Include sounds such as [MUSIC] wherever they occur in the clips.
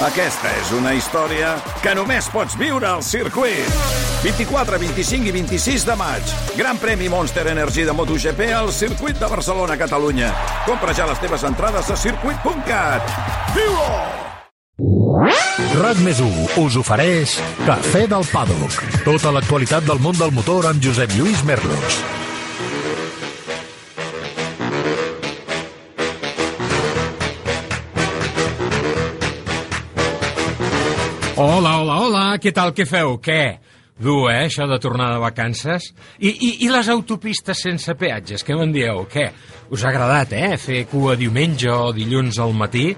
Aquesta és una història que només pots viure al circuit. 24, 25 i 26 de maig. Gran premi Monster Energy de MotoGP al circuit de Barcelona, Catalunya. Compra ja les teves entrades a circuit.cat. Viu-ho! RAC més 1 us ofereix Cafè del Paddock. Tota l'actualitat del món del motor amb Josep Lluís Merlos. Hola, hola, hola, què tal, què feu? Què? Dur, eh, això de tornar de vacances? I, i, i les autopistes sense peatges, què me'n dieu? Què? Us ha agradat, eh, fer cua diumenge o dilluns al matí?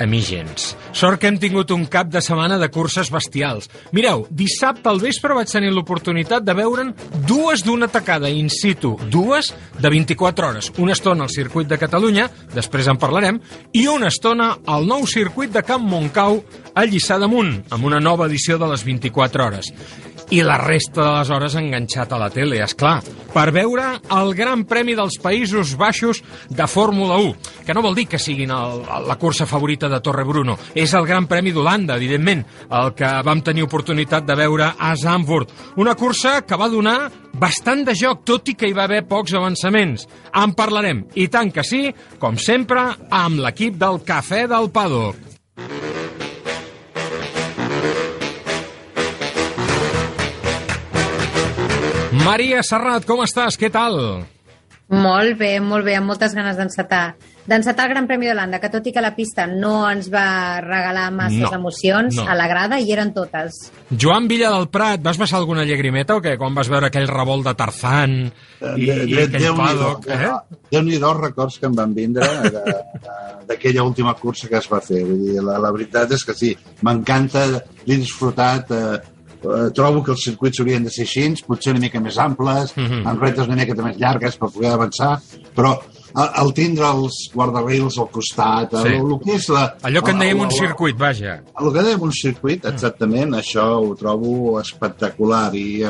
A mi gens. Sort que hem tingut un cap de setmana de curses bestials. Mireu, dissabte al vespre vaig tenir l'oportunitat de veure'n dues d'una tacada in situ, dues de 24 hores. Una estona al circuit de Catalunya, després en parlarem, i una estona al nou circuit de Camp Montcau a Lliçà d'Amunt, amb una nova edició de les 24 hores i la resta de les hores enganxat a la tele, és clar, per veure el Gran Premi dels Països Baixos de Fórmula 1, que no vol dir que siguin el, la cursa favorita de Torre Bruno, és el Gran Premi d'Holanda, evidentment, el que vam tenir oportunitat de veure a Zandvoort. Una cursa que va donar bastant de joc, tot i que hi va haver pocs avançaments. En parlarem, i tant que sí, com sempre, amb l'equip del Cafè del Paddock. Maria Serrat, com estàs? Què tal? Molt bé, molt bé, amb moltes ganes d'encetar. D'encetar el Gran Premi d'Holanda, que tot i que la pista no ens va regalar masses No, emocions, no. a la grada hi eren totes. Joan Villa del Prat, vas passar alguna llagrimeta o què? Quan vas veure aquell revolt de Tarzan i, i aquell paddock, eh? Déu-n'hi-do els records que em van vindre de- de- d'aquella última cursa que es va fer. Vull dir, la, la veritat és que sí, m'encanta, l'he disfrutat, eh, eh, trobo que els circuits haurien de ser així, potser una mica més amples, Mhm. amb retes una mica més llargues per poder avançar, però el, el tindre els guardarrils al costat, Sí. el, el que és la... Allò que en dèiem un circuit, vaja. el que dèiem un circuit, exactament, això ho trobo espectacular i,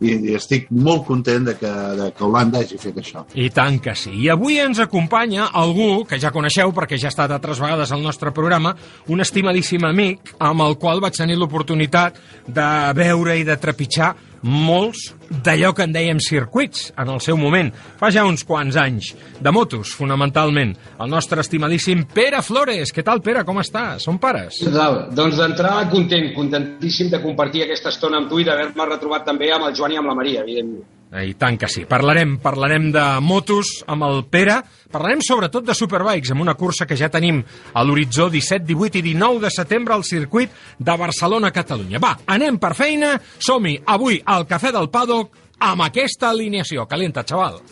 i, i estic molt content de que, de que Holanda hagi fet això. I tant que sí. I avui ens acompanya algú que ja coneixeu perquè ja ha estat altres vegades al nostre programa, un estimadíssim amic amb el qual vaig tenir l'oportunitat de veure i de trepitjar molts d'allò que en dèiem circuits en el seu moment, fa ja uns quants anys, de motos, fonamentalment. El nostre estimadíssim Pere Flores. Què tal, Pere? Com estàs? Som pares? Què? Doncs d'entrada content, contentíssim de compartir aquesta estona amb tu i d'haver-me retrobat també amb el Joan i amb la Maria, evidentment. Eh, I tant que sí. Parlarem, parlarem de motos amb el Pere, parlarem sobretot de superbikes, amb una cursa que ja tenim a l'horitzó 17, 18 i 19 de setembre al circuit de Barcelona-Catalunya. Va, anem per feina, som-hi avui al Cafè del Paddock amb aquesta alineació. Calenta, xaval.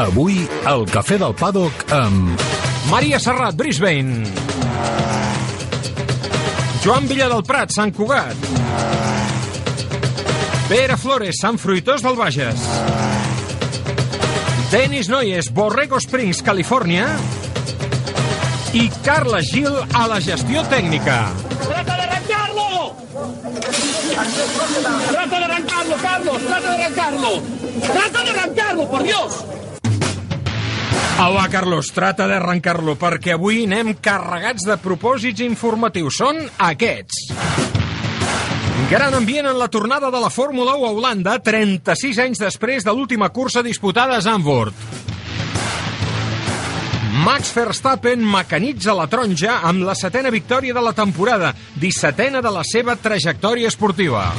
Avui, al Cafè del Paddock amb... Maria Serrat, Brisbane. Joan Villa del Prat, Sant Cugat. Pere Flores, Sant Fruitós del Bages. Denis Noyes, Borrego Springs, Califòrnia. I Carles Gil a la gestió tècnica. ¡Trata de arrancarlo! ¡Trata de arrancarlo, Carlos! ¡Trata de arrancarlo! ¡Trata de arrancarlo, por Dios! Va, Carlos, trata d'arrencar-lo, perquè avui anem carregats de propòsits informatius. Són aquests. Gran ambient en la tornada de la Fórmula 1 a Holanda, 36 anys després de l'última cursa disputada a Zandvoort. Max Verstappen mecanitza la taronja amb la setena victòria de la temporada, 17a de la seva trajectòria esportiva.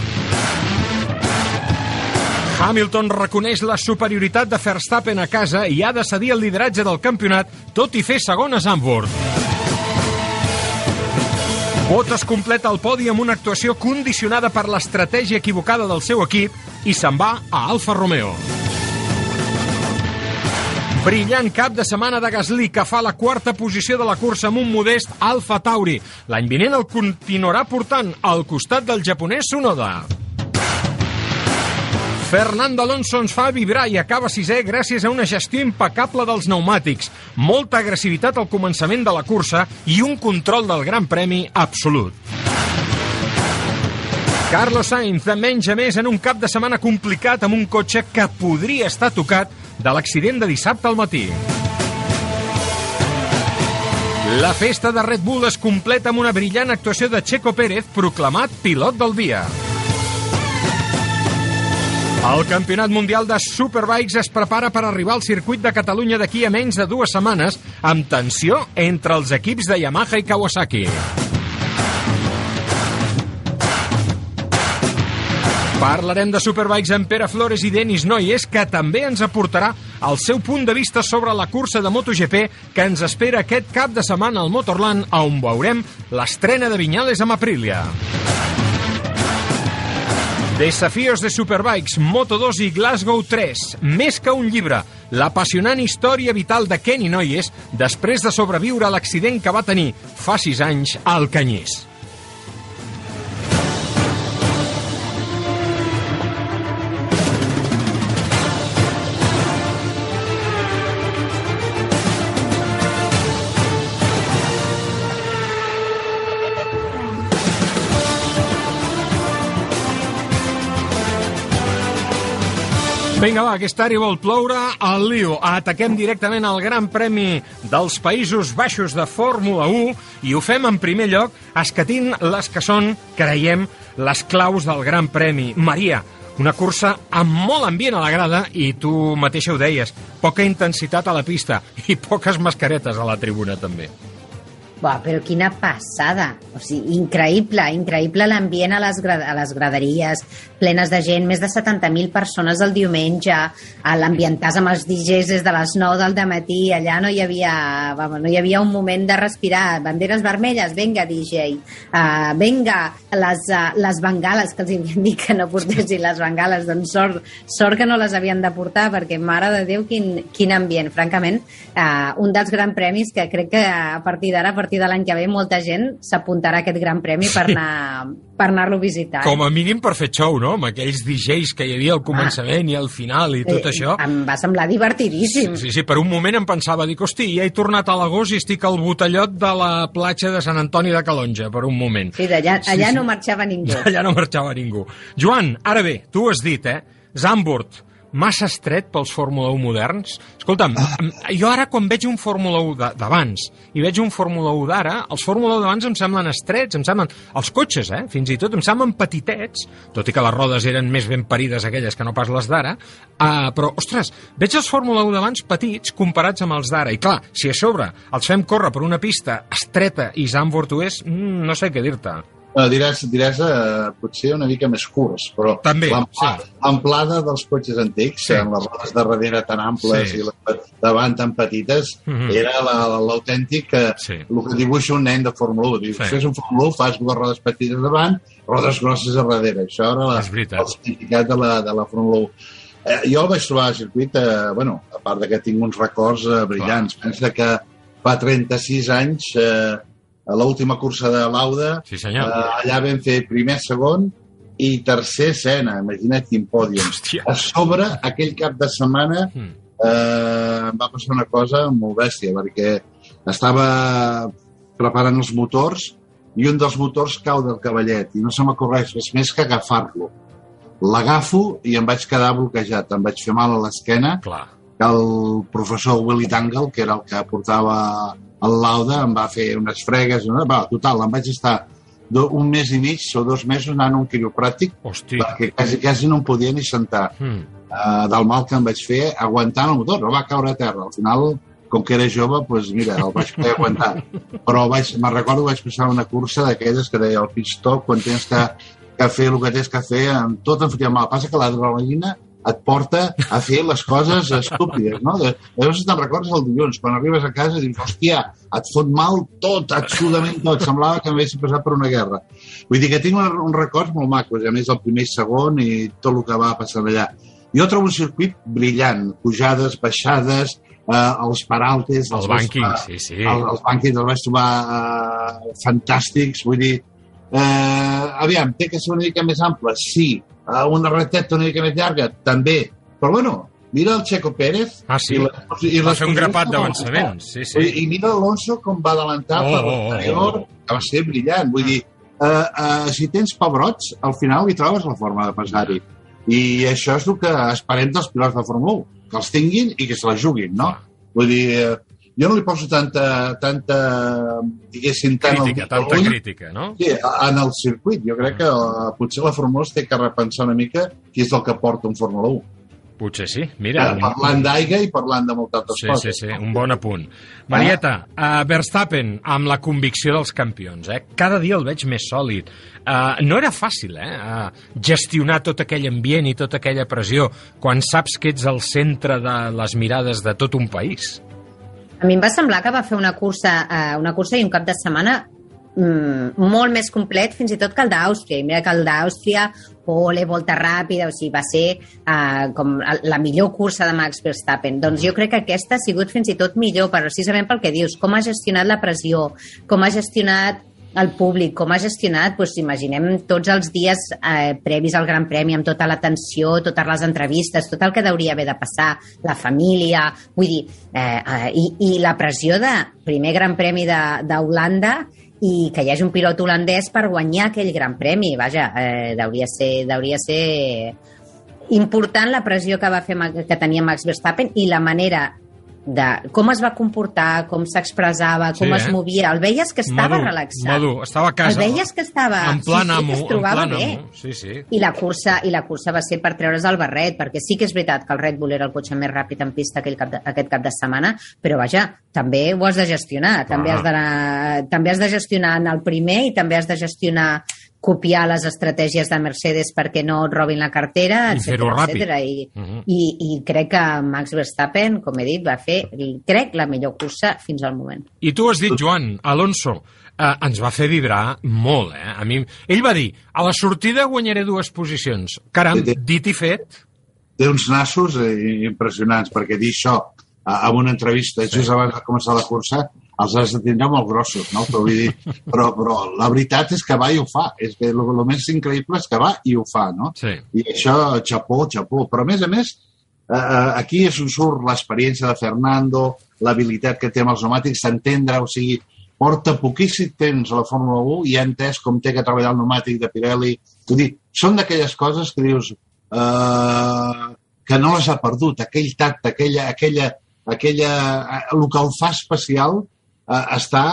Hamilton reconeix la superioritat de Verstappen a casa i ha de cedir el lideratge del campionat, tot i fer segon a Zandvoort. Bottas completa el podi amb una actuació condicionada per l'estratègia equivocada del seu equip i se'n va a Alfa Romeo. Brillant cap de setmana de Gasly, que fa la quarta posició de la cursa amb un modest Alfa Tauri. L'any vinent el continuarà portant al costat del japonès Sonoda. Fernando Alonso ens fa vibrar i acaba sisè gràcies a una gestió impecable dels pneumàtics, molta agressivitat al començament de la cursa i un control del Gran Premi absolut. Carlos Sainz, de menys a més en un cap de setmana complicat amb un cotxe que podria estar tocat de l'accident de dissabte al matí. La festa de Red Bull es completa amb una brillant actuació de Checo Pérez, proclamat pilot del dia. El Campionat Mundial de Superbikes es prepara per arribar al circuit de Catalunya d'aquí a menys de dues setmanes, amb tensió entre els equips de Yamaha i Kawasaki. Parlarem de Superbikes amb Pere Flores i Denis Noyes, que també ens aportarà el seu punt de vista sobre la cursa de MotoGP que ens espera aquest cap de setmana al Motorland, on veurem l'estrena de Vinyales amb Aprilia. Desafíos de Superbikes, Moto2 i Glasgow 3. Més que un llibre, l'apassionant història vital de Kenny Noyes després de sobreviure a l'accident que va tenir fa sis anys al Canyís. Vinga, va, aquesta àrea vol ploure al lío. Ataquem directament al Gran Premi dels Països Baixos de Fórmula 1 i ho fem en primer lloc escatint les que són, creiem, les claus del Gran Premi. Maria, una cursa amb molt ambient a la grada i tu mateixa ho deies, poca intensitat a la pista i poques mascaretes a la tribuna també. Buah, però quina passada. O sigui, increïble, increïble l'ambient a, les a les graderies, plenes de gent, més de 70.000 persones el diumenge, a l'ambientàs amb els DJs des de les 9 del matí, allà no hi havia, vamos, no hi havia un moment de respirar, banderes vermelles, venga DJ, uh, venga les, uh, les bengales, que els havien dit que no portessin les bengales, doncs sort, sort que no les havien de portar, perquè mare de Déu, quin, quin ambient, francament, uh, un dels gran premis que crec que a partir d'ara, a partir de l'any que ve, molta gent s'apuntarà a aquest gran premi per anar per anar-lo a visitar. eh? Com a mínim per fer show, no? Amb aquells DJs que hi havia al començament i al final i tot Eh, això. Em va semblar divertidíssim. Sí, sí, per un moment em pensava, dic, hosti, ja he tornat a l'agost i estic al botellot de la platja de Sant Antoni de Calonja, per un moment. Sí, d'allà Sí, allà sí. no marxava ningú. [LAUGHS] Allà no marxava ningú. Joan, ara bé, tu ho has dit, eh? Zandvoort, massa estret pels Fórmula 1 moderns? Escolta'm, em- jo ara quan veig un Fórmula 1 de- d'abans i veig un Fórmula 1 d'ara, els Fórmula 1 d'abans em semblen estrets, em semblen... Els cotxes, eh? Fins i tot em semblen petitets, tot i que les rodes eren més ben parides aquelles que no pas les d'ara, uh, però, ostres, veig els Fórmula 1 d'abans petits comparats amb els d'ara. I clar, si a sobre els fem córrer per una pista estreta i Zandvoort ho és, mm, no sé què dir-te. Bueno, diràs, diràs eh, potser una mica més curts, però També, l'amplada sí. dels cotxes antics, Sí. amb les rodes de darrere tan amples Sí. i les davant tan petites, Mhm. era la- la- l'autèntic eh, Sí. el que dibuixa un nen de Fórmula 1. Dius, Sí. Si és un Fórmula 1, fas dues rodes petites davant, rodes grosses a darrere. Això era la, el significat de la, de la Fórmula 1. Eh, jo el vaig trobar al circuit, eh, bueno, a part de que tinc uns records eh, brillants. Pensa que fa 36 anys, eh, a l'última cursa de l'Auda, Sí, senyor. Eh, allà vam fer primer, segon i tercer escena, imagina't quin pòdium. Hòstia. A sobre, aquell cap de setmana, Mm. eh, em va passar una cosa molt bèstia, perquè estava preparant els motors i un dels motors cau del cavallet i no se m'acorreix res més que agafar-lo. L'agafo i em vaig quedar bloquejat, em vaig fer mal a l'esquena Clar. que el professor Willy Dangle, que era el que portava el lauda, em va fer unes fregues, no? va, total, em vaig estar do, un mes i mig o dos mesos anant a un quiropràctic Hosti. perquè quasi, quasi no em podia ni sentar Mm. uh, del mal que em vaig fer aguantant el motor, no va caure a terra al final, com que era jove, doncs mira, el vaig poder aguantar [LAUGHS] però vaig, me'n recordo vaig passar una cursa d'aquelles que deia el pit stop quan tens que, que fer el que tens que fer amb tot em fotia mal, passa que l'adrenalina et porta a fer les coses estúpides, no? De, de si te'n recordes el dilluns, quan arribes a casa dius, hòstia, et fot mal tot, absolutament tot, semblava que m'haguessin passat per una guerra. Vull dir que tinc un, un records molt macos, a més el primer i segon i tot el que va passar allà. Jo trobo un circuit brillant, pujades, baixades, eh, els peraltes... Els els bànquings, sí, sí. El, els bànquings els vaig trobar eh, fantàstics, vull dir, eh, aviam, té que ser una mica més ample, sí, eh, una recteta una mica més llarga, també, però bueno, mira el Checo Pérez Ah, sí? i, les, i Va fer un grapat d'avançaments, sí, sí. I, I mira Alonso com va adelantar Oh, per oh, oh, l'anterior, oh. que va ser brillant, vull dir, eh, eh, si tens pebrots, al final hi trobes la forma de passar-hi. I això és el que esperem dels pilots de Fórmula 1, que els tinguin i que se la juguin, no? Vull dir, eh, jo no li poso tanta, tanta diguéssim, tant Crítica, tanta l'ull, crítica, no? Sí, en el circuit. Jo crec que eh, potser la Fórmula 1 es té que repensar una mica qui és el que porta un Fórmula 1. Potser sí. Ja, Mira, un- parlant d'aigua i parlant de moltes altres Sí, coses. sí, sí, un bon apunt. Marieta, uh, Verstappen, amb la convicció dels campions, eh? cada dia el veig més sòlid. Uh, no era fàcil, eh? Uh, gestionar tot aquell ambient i tota aquella pressió quan saps que ets al centre de les mirades de tot un país. A mi em va semblar que va fer una cursa, eh, una cursa i un cap de setmana mm, molt més complet fins i tot que el d'Àustria. I mira que el d'Àustria, pole, volta ràpida, o sigui, va ser eh, com la millor cursa de Max Verstappen. Doncs jo crec que aquesta ha sigut fins i tot millor, precisament pel que dius, com ha gestionat la pressió, com ha gestionat el públic, com ha gestionat, doncs imaginem tots els dies eh, previs al Gran Premi amb tota la tensió, totes les entrevistes, tot el que hauria haver de passar, la família, vull dir, eh, eh, i, i la pressió de primer Gran Premi d'Holanda i que hi hagi un pilot holandès per guanyar aquell Gran Premi, vaja, eh, hauria ser, hauria ser important la pressió que va fer que tenia Max Verstappen i la manera de com es va comportar, com s'expressava, com Sí, es eh? movia. El veies que estava Madur, relaxat. Madur, estava a casa. El veies que estava... En plan sí, sí, amo, es en trobava plan bé. amo. Sí, sí. I la, cursa, I la cursa va ser per treure's el barret, perquè sí que és veritat que el Red Bull era el cotxe més ràpid en pista aquell cap de, aquest cap de setmana, però vaja, també ho has de gestionar. També Ah. has, de, també has de gestionar en el primer i també has de gestionar copiar les estratègies de Mercedes perquè no et robin la cartera, I etc. fer-ho ràpid. I, Mhm. i, I crec que Max Verstappen, com he dit, va fer, crec, la millor cursa fins al moment. I tu has dit, Joan, Alonso, eh, ens va fer vibrar molt, eh? A mi, ell va dir, a la sortida guanyaré dues posicions. Caram, Sí, sí. dit i fet. té uns nassos eh, impressionants, perquè dir això a- en una entrevista just abans de començar la cursa els has de tindre molt grossos, no? Però, vull dir, però, però la veritat és que va i ho fa. És que el, el més increïble és que va i ho fa, no? Sí. I això, xapó, xapó. Però, a més a més, eh, eh, aquí és on surt l'experiència de Fernando, l'habilitat que té amb els pneumàtics, s'entendre, o sigui, porta poquíssim temps a la Fórmula 1 i ha entès com té que treballar el pneumàtic de Pirelli. Vull dir, són d'aquelles coses que dius eh, que no les ha perdut, aquell tacte, aquella, aquella, aquella, eh, el que el fa especial eh, està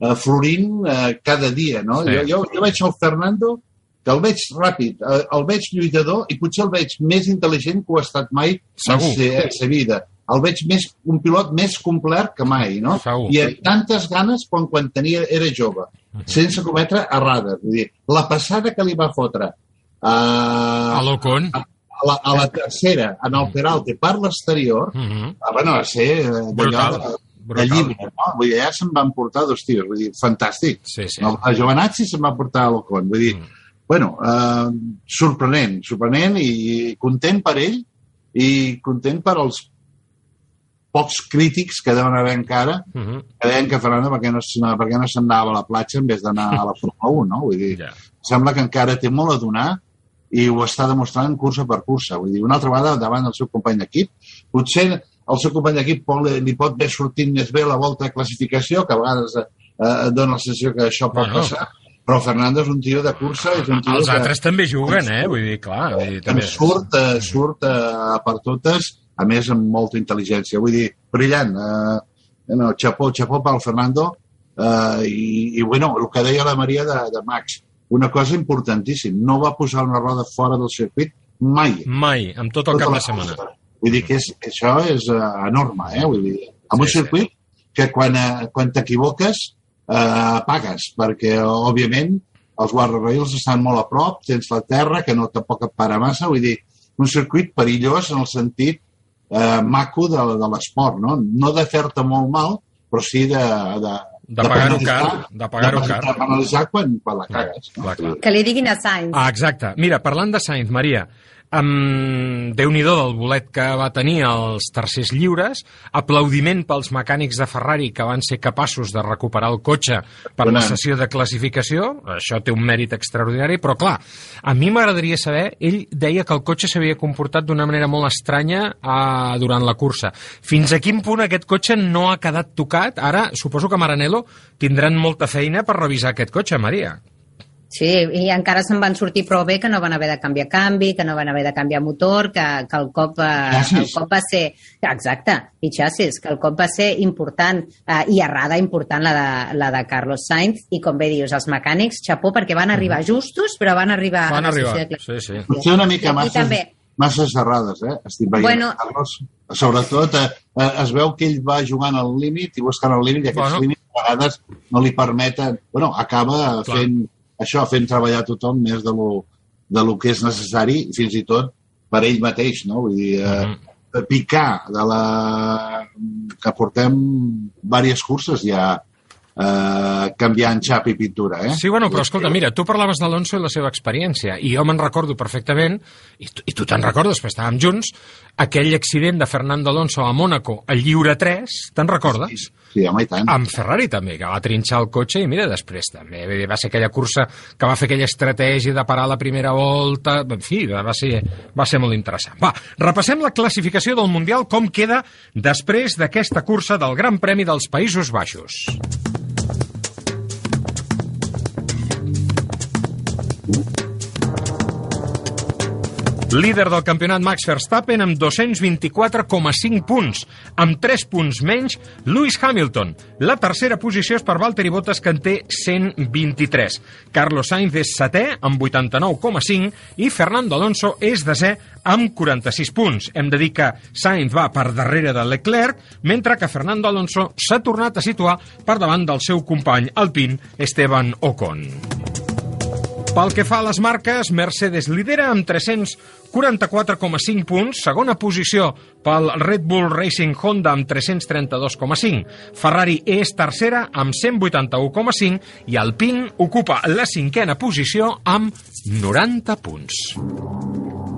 eh, florint eh, cada dia, no? Sí. Jo, jo, jo veig el Fernando que el veig ràpid, eh, el veig lluitador i potser el veig més intel·ligent que ho ha estat mai Segur. en, sa vida. El veig més, un pilot més complet que mai, no? Segur. I amb tantes ganes com quan tenia, era jove, sense cometre errades. Vull dir, la passada que li va fotre a, A l'Ocon. a, la, a la tercera, en el Peralte, per l'exterior, Mhm. ah, bueno, va ser eh, d'allò Brutal. de, llibre. No? Vull dir, ja se'n van portar dos tios. Vull dir, fantàstic. Sí, sí. El, a Giovanazzi se'n va portar a l'Ocon. Vull dir, Mm. bueno, eh, sorprenent, sorprenent i, content per ell i content per als pocs crítics que deuen haver encara Mhm. que deien que Fernando per què no, se- per què no se'n anava a la platja en vez d'anar a la Fórmula 1, no? Vull dir, Ja. sembla que encara té molt a donar i ho està demostrant cursa per cursa. Vull dir, una altra vegada davant del seu company d'equip. Potser el seu company d'equip li pot haver sortit més bé la volta de classificació, que a vegades eh, dona la sensació que això pot Bueno. passar, però Fernando és un tio de cursa, és un tio Els que, altres també juguen, eh? Vull dir, clar, vull dir, també... surt, eh, surt eh, per totes, a més amb molta intel·ligència. Vull dir, brillant. Eh, no, xapó, xapó pel Fernando eh, i, i, bueno, el que deia la Maria de, de Max, una cosa importantíssim, no va posar una roda fora del circuit mai. Mai, amb tot el Tota cap la de setmana. cursa. Vull dir que és, això és uh, enorme, eh? Vull dir, amb Sí, un circuit que quan, uh, quan t'equivoques uh, pagues, perquè, òbviament, els guardrails estan molt a prop, tens la terra, que no tampoc et para massa, vull dir, un circuit perillós en el sentit eh, maco de, de l'esport, no? No de fer-te molt mal, però sí de... De, De pagar-ho car, de pagar-ho car. De penalitzar quan, quan la cagues. no? Clar, clar. Que li diguin a Sainz. Ah, exacte. Mira, parlant de Sainz, Maria, um, Déu-n'hi-do del bolet que va tenir els tercers lliures, aplaudiment pels mecànics de Ferrari que van ser capaços de recuperar el cotxe per la Donant. sessió de classificació, això té un mèrit extraordinari, però clar, a mi m'agradaria saber, ell deia que el cotxe s'havia comportat d'una manera molt estranya uh, durant la cursa. Fins a quin punt aquest cotxe no ha quedat tocat? Ara, suposo que Maranello tindran molta feina per revisar aquest cotxe, Maria. Sí, i encara se'n van sortir prou bé que no van haver de canviar canvi, que no van haver de canviar motor, que, que el, cop, eh, el cop va ser... Exacte, i xassis, que el cop va ser important eh, i errada important la de, la de Carlos Sainz, i com bé dius, els mecànics, xapó, perquè van arribar justos, però van arribar Van arribar, sí, sí. Potser una mica massa, també. massa serrades, eh? Estic veient Bueno. Carlos. Sobretot eh, eh, es veu que ell va jugant al límit i buscant el límit i aquests Bueno. límits a vegades no li permeten... Bueno, acaba Clar. fent això, fent treballar tothom més de lo, de lo que és necessari, fins i tot per ell mateix, no? Vull dir, eh, Mhm. picar de la... que portem diverses curses ja eh, canviant xap i pintura, eh? Sí, bueno, però escolta, mira, tu parlaves d'Alonso i la seva experiència, i jo me'n recordo perfectament, i tu, i tu te'n recordes, perquè estàvem junts, aquell accident de Fernando Alonso a Mónaco, al lliure 3, te'n recordes? Sí, home, i tant. Amb Ferrari també, que va trinxar el cotxe i mira, després també va ser aquella cursa que va fer aquella estratègia de parar la primera volta, en fi, va ser, va ser molt interessant. Va, repassem la classificació del Mundial, com queda després d'aquesta cursa del Gran Premi dels Països Baixos. Líder del campionat Max Verstappen amb 224,5 punts. Amb 3 punts menys, Lewis Hamilton. La tercera posició és per Valtteri Bottas, que en té 123. Carlos Sainz és setè, amb 89,5, i Fernando Alonso és desè, amb 46 punts. Hem de dir que Sainz va per darrere de Leclerc, mentre que Fernando Alonso s'ha tornat a situar per davant del seu company alpin Esteban Ocon. Pel que fa a les marques, Mercedes lidera amb 344,5 punts, segona posició pel Red Bull Racing Honda amb 332,5. Ferrari és tercera amb 181,5 i Alpine ocupa la cinquena posició amb 90 punts.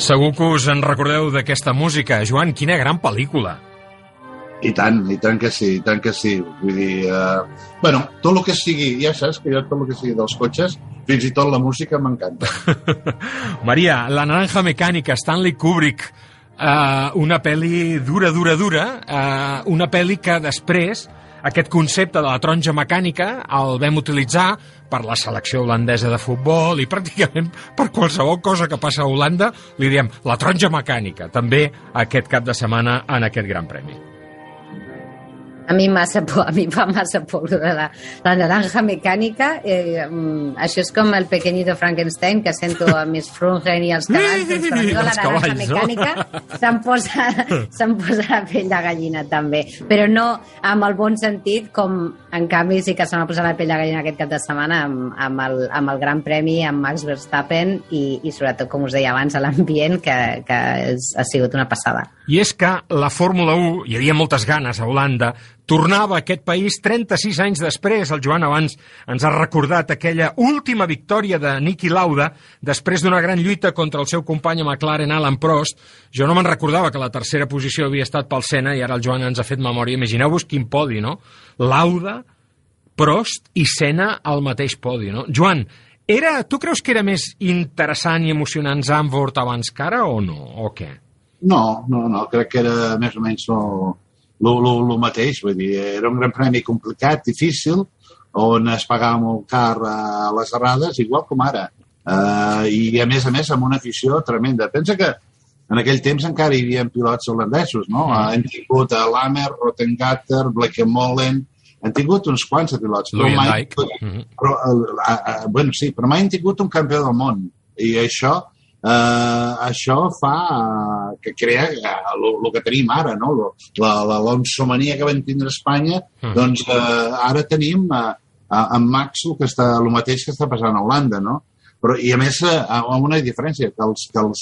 Segur que us en recordeu d'aquesta música. Joan, quina gran pel·lícula. I tant, i tant que sí, i tant que sí. Vull dir, eh, bueno, tot el que sigui, ja saps que jo tot el que sigui dels cotxes, fins i tot la música m'encanta. [LAUGHS] Maria, La naranja mecànica, Stanley Kubrick, eh, una pel·li dura, dura, dura, eh, una pel·li que després aquest concepte de la taronja mecànica el vam utilitzar per la selecció holandesa de futbol i pràcticament per qualsevol cosa que passa a Holanda li diem la taronja mecànica, també aquest cap de setmana en aquest gran premi. A mi massa por, a mi fa massa por de la, la naranja mecànica. Eh, mm, això és com el pequeñito Frankenstein, que sento a Miss Frungen i els [LAUGHS] cavalls. Doncs quan diu la naranja cavalls, no? mecànica se'm posa, [LAUGHS] se'm posa la pell de gallina, també. Però no amb el bon sentit, com en canvi sí que se m'ha posat la pell de gallina aquest cap de setmana amb, amb, el, amb el Gran Premi, amb Max Verstappen i, i sobretot, com us deia abans, a l'ambient, que, que és, ha sigut una passada. I és que la Fórmula 1, hi havia moltes ganes a Holanda, tornava a aquest país 36 anys després. El Joan abans ens ha recordat aquella última victòria de Niki Lauda després d'una gran lluita contra el seu company a McLaren, Alan Prost. Jo no me'n recordava que la tercera posició havia estat pel Senna i ara el Joan ens ha fet memòria. Imagineu-vos quin podi, no? Lauda, Prost i Senna al mateix podi, no? Joan, era, tu creus que era més interessant i emocionant Zandvoort abans que ara o no? O què? No, no, no, crec que era més o menys el, lo, lo, lo mateix, vull dir, era un gran premi complicat, difícil, on es pagava molt car a les errades, igual com ara. Uh, I a més a més amb una afició tremenda. Pensa que en aquell temps encara hi havia pilots holandesos, no? Uh, hem tingut a Lamer, Rottengatter, Blekemolen, hem tingut uns quants de pilots. però mai- Luyendijk. Mhm. però, uh, uh, bueno, sí, però mai hem tingut un campió del món. I això, eh, això fa eh, que crea el que tenim ara, no? Lo- La, la l'onsomania que vam tindre a Espanya, Mm. doncs eh, ara tenim eh, a- amb Max el, que està, el mateix que està passant a Holanda, no? Però, I a més, eh, amb una diferència, que els, que els,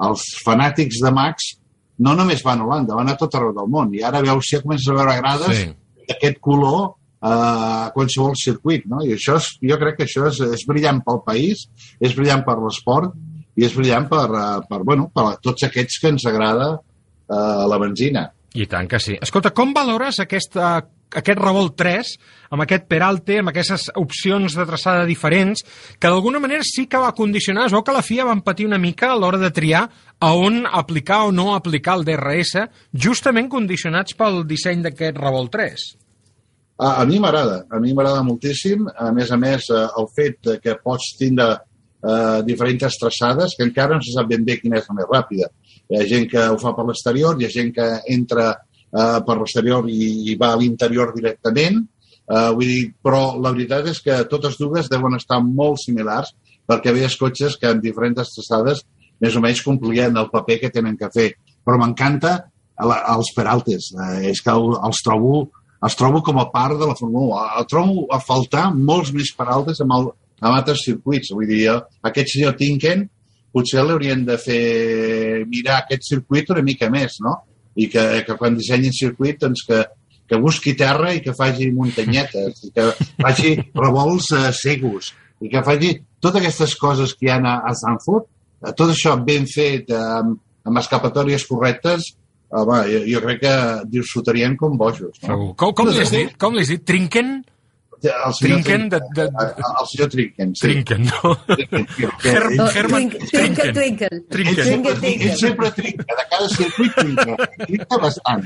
els fanàtics de Max no només van a Holanda, van a tot arreu del món. I ara veus, si ja comences a veure grades, Sí. d'aquest color eh, a qualsevol circuit, no? I això és, jo crec que això és, és brillant pel país, és brillant per l'esport i és brillant per, eh, per, bueno, per tots aquests que ens agrada eh, la benzina. I tant que sí. Escolta, com valores aquesta, aquest revolt 3, amb aquest peralte, amb aquestes opcions de traçada diferents, que d'alguna manera sí que va condicionar, es veu que la FIA van patir una mica a l'hora de triar a on aplicar o no aplicar el DRS, justament condicionats pel disseny d'aquest revolt 3. A, a mi m'agrada, a mi m'agrada moltíssim. A més a més, eh, el fet que pots tindre eh, diferents traçades, que encara no se sap ben bé quina és la més ràpida. Hi ha gent que ho fa per l'exterior, hi ha gent que entra eh, per l'exterior i, i va a l'interior directament, eh, vull dir, però la veritat és que totes dues deuen estar molt similars perquè veies cotxes que en diferents traçades més o menys complien el paper que tenen que fer. Però m'encanta els peraltes, eh, és que el- els trobo, els trobo com a part de la Fórmula 1. El trobo a faltar molts més peraltes amb, el, amb altres circuits. Vull dir, aquest senyor Tinken potser l'haurien de fer mirar aquest circuit una mica més, no? I que, que quan dissenyin circuit, doncs que, que busqui terra i que faci muntanyetes, i que faci revolts eh, segos, i que faci totes aquestes coses que hi ha a, a Sanford, eh, tot això ben fet, eh, amb, amb escapatòries correctes, home, jo, jo crec que disfrutarien com bojos. No? Segur. Com, com li has dit? Com li has dit? Trinquen? El senyor Trinken de- de- El, el senyor Trinken, sí. Trinquen, no? Trinken, Herman Trinken. sempre, Trinken, ell sempre trinca, de cada circuit trinca, trinca bastant.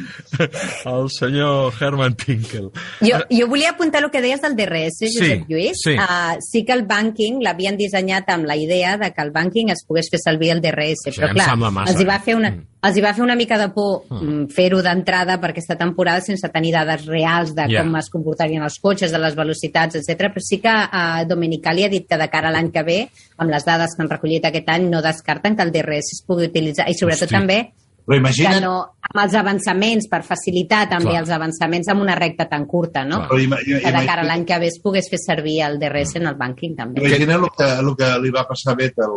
El senyor Herman Tinkel. Jo, jo volia apuntar el que deies del DRS, Sí, Josep Lluís. sí. Uh, sí que el banking l'havien dissenyat amb la idea de que el banking es pogués fer servir el DRS, Sí, però clar, massa. els hi, va fer una, Mm. Els hi va fer una mica de por mm. fer-ho d'entrada per aquesta temporada sense tenir dades reals de Ja. com es comportarien els cotxes, de les velocitats, etc. Però sí que uh, Domenicali ha dit que de cara a l'any que ve, amb les dades que han recollit aquest any, no descarten que el DRS es pugui utilitzar. I sobretot Hosti. també Però que imagina't, no, amb els avançaments, per facilitar també Clar. els avançaments amb una recta tan curta, no? Però ima, que de cara a l'any que ve es pogués fer servir el DRS en el banking també. imagina't el que, el que li va passar a Vettel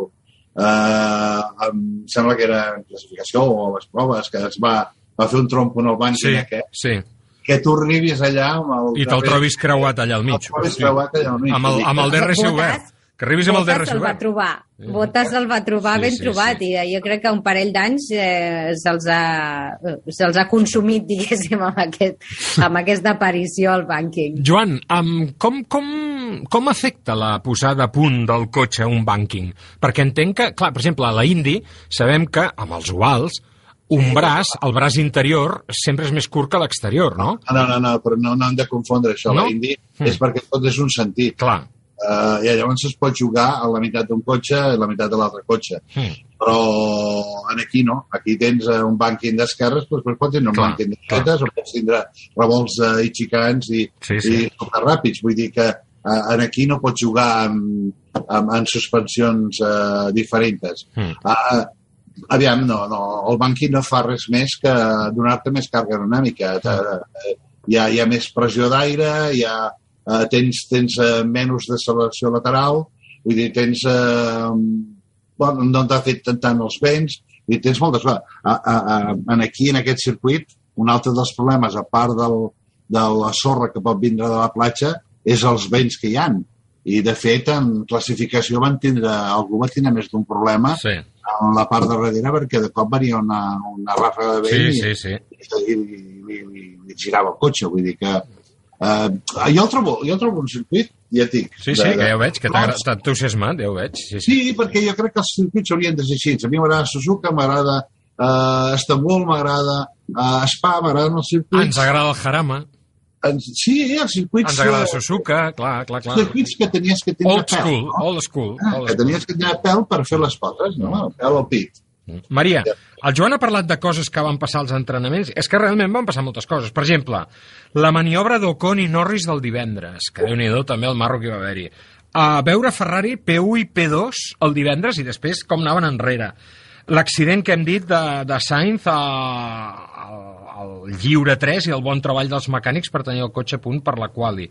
eh, em sembla que era en classificació o a les proves, que es va, va fer un trompo en el banc Sí, aquest, sí. que tu arribis allà amb el... I te'l trobis creuat allà al mig. El trobis creuat allà al mig. Amb el, amb el DRS Botas- obert. Que arribis amb el Botas DRS el va trobar. Botas el va trobar Sí, ben sí, trobat sí. i eh, jo crec que un parell d'anys eh, se'ls ha, se ha consumit, [LAUGHS] diguéssim, amb, aquest, amb aquesta aparició al banking. Joan, um, com, com, com afecta la posada a punt del cotxe a un banking? Perquè entenc que, clar, per exemple, a la Indy sabem que amb els ovals un braç, el braç interior, sempre és més curt que l'exterior, no? No, no, no, però no, no hem de confondre això. No? No? L'indi Mm. és perquè tot és un sentit. Clar. Uh, I llavors es pot jugar a la meitat d'un cotxe i la meitat de l'altre cotxe. Mm. Però en aquí no. Aquí tens eh, un bànquing d'esquerres, doncs, doncs pots tenir un Clar, bànquing de dretes o pots tindre revolts uh, itxicants i, Sí, sí. i superràpids. Vull dir que en aquí no pots jugar amb, amb, amb suspensions uh, diferents. Mm. Uh, aviam, no, no, el banqui no fa res més que donar-te més càrrega aeronòmica. Eh, Hi ha, hi ha més pressió d'aire, hi ha, eh, tens, tens eh, menys deceleració lateral, vull dir, tens... Eh, bueno, no t'ha fet tant, tant els vents, i tens moltes. A, a, aquí, en aquest circuit, un altre dels problemes, a part del, de la sorra que pot vindre de la platja, és els vents que hi han. I, de fet, en classificació van tindre, algú va tindre més d'un problema Sí, en la part de darrere perquè de cop venia una, una ràfaga de sí, vent sí, sí. i, i, i, i, i, i girava el cotxe. Vull dir que... Uh, jo, el trobo, jo el trobo un circuit, ja et dic. Sí, sí, que ja ho veig, que t'ha entusiasmat, ja ho veig. Sí, sí. Sí, perquè jo crec que els circuits haurien de ser així. A mi m'agrada Suzuka, m'agrada uh, Estambul, m'agrada uh, Spa, m'agraden els circuits. Ens agrada el Jarama, Ens... Sí, els circuits... ens agrada eh, Suzuka, clar, clar, clar. circuits que tenies que tenir Old pèl, school, no? old school. Ah, old que tenies que tenir pèl per fer les potes, no? Pèl al pit. Maria, el Joan ha parlat de coses que van passar als entrenaments. És que realment van passar moltes coses. Per exemple, la maniobra d'Ocon i Norris del divendres, que déu nhi també el marro que va haver-hi. A veure Ferrari P1 i P2 el divendres i després com anaven enrere. L'accident que hem dit de, de Sainz a, al, al lliure 3 i el bon treball dels mecànics per tenir el cotxe a punt per la quali.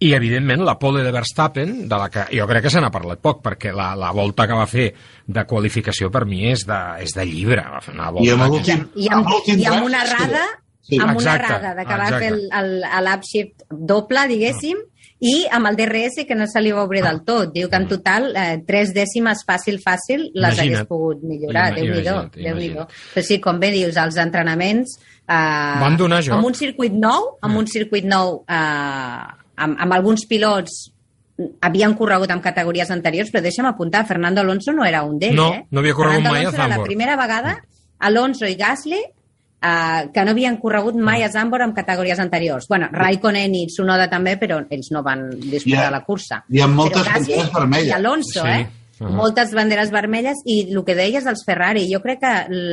I, evidentment, la pole de Verstappen, de la que jo crec que se n'ha parlat poc, perquè la, la volta que va fer de qualificació per mi és de, és de llibre. Va fer una volta I amb que- I amb, amb l'últim i amb una sí. errada Sí, amb una errada de que va fer el- el- el- l'upshift doble, diguéssim, i amb el DRS que no se li va obrir del tot. Diu que en total eh, tres dècimes fàcil, fàcil, les Imagina't. hagués pogut millorar. Déu-n'hi-do, Déu-n'hi-do. imagina't. Però sí, com bé dius, els entrenaments... Eh, Van donar joc. Amb un circuit nou, amb Mm. un circuit nou, eh, amb, amb alguns pilots havien corregut amb categories anteriors, però deixa'm apuntar, Fernando Alonso no era un d'ells, No, eh? no havia corregut Fernando mai a Alonso era la Zandvoort. primera vegada, Alonso i Gasly, eh, que no havien corregut mai a Zandvoort amb categories anteriors. Bueno, Raikkonen i Tsunoda també, però ells no van disputar Ja. la cursa. I amb moltes Però Gasly banderes vermelles. I Alonso, Sí. eh? Ah. Moltes banderes vermelles i el que deies dels Ferrari, jo crec que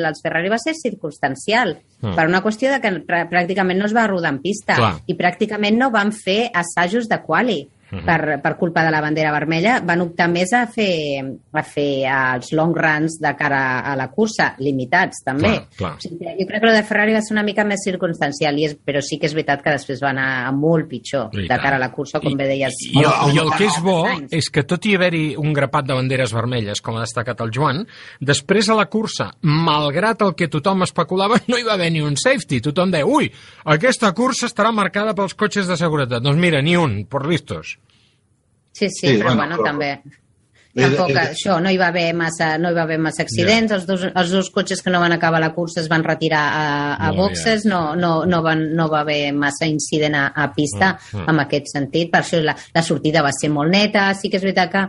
els Ferrari va ser circumstancial, Ah. per una qüestió de que prà- pràcticament no es va rodar en pista Clar. i pràcticament no van fer assajos de quali Mhm. per, per culpa de la bandera vermella. Van optar més a fer, a fer els long runs de cara a la cursa, limitats també. Clar, clar. O sigui, jo crec que el de Ferrari va ser una mica més circumstancial, i és, però sí que és veritat que després va anar molt pitjor I de cara a la cursa, com bé deies. I, el, I el que és bo és que tot i haver-hi un grapat de banderes vermelles, com ha destacat el Joan, després a la cursa, malgrat el que tothom especulava, [LAUGHS] no hi va haver ni un safety. Tothom deia, ui, aquesta cursa estarà marcada pels cotxes de seguretat. Doncs mira, ni un, por listos. Sí, sí, Sí, però bueno, bueno, però- també... Tampoc, eh, això, no hi va haver massa, no hi va haver massa accidents, els, dos, els dos cotxes que no van acabar la cursa es van retirar a, a Molt boxes, no, no, no, van, no va haver massa incident a, a pista Mm, mm. en aquest sentit, per això la, la sortida va ser molt neta, sí que és veritat que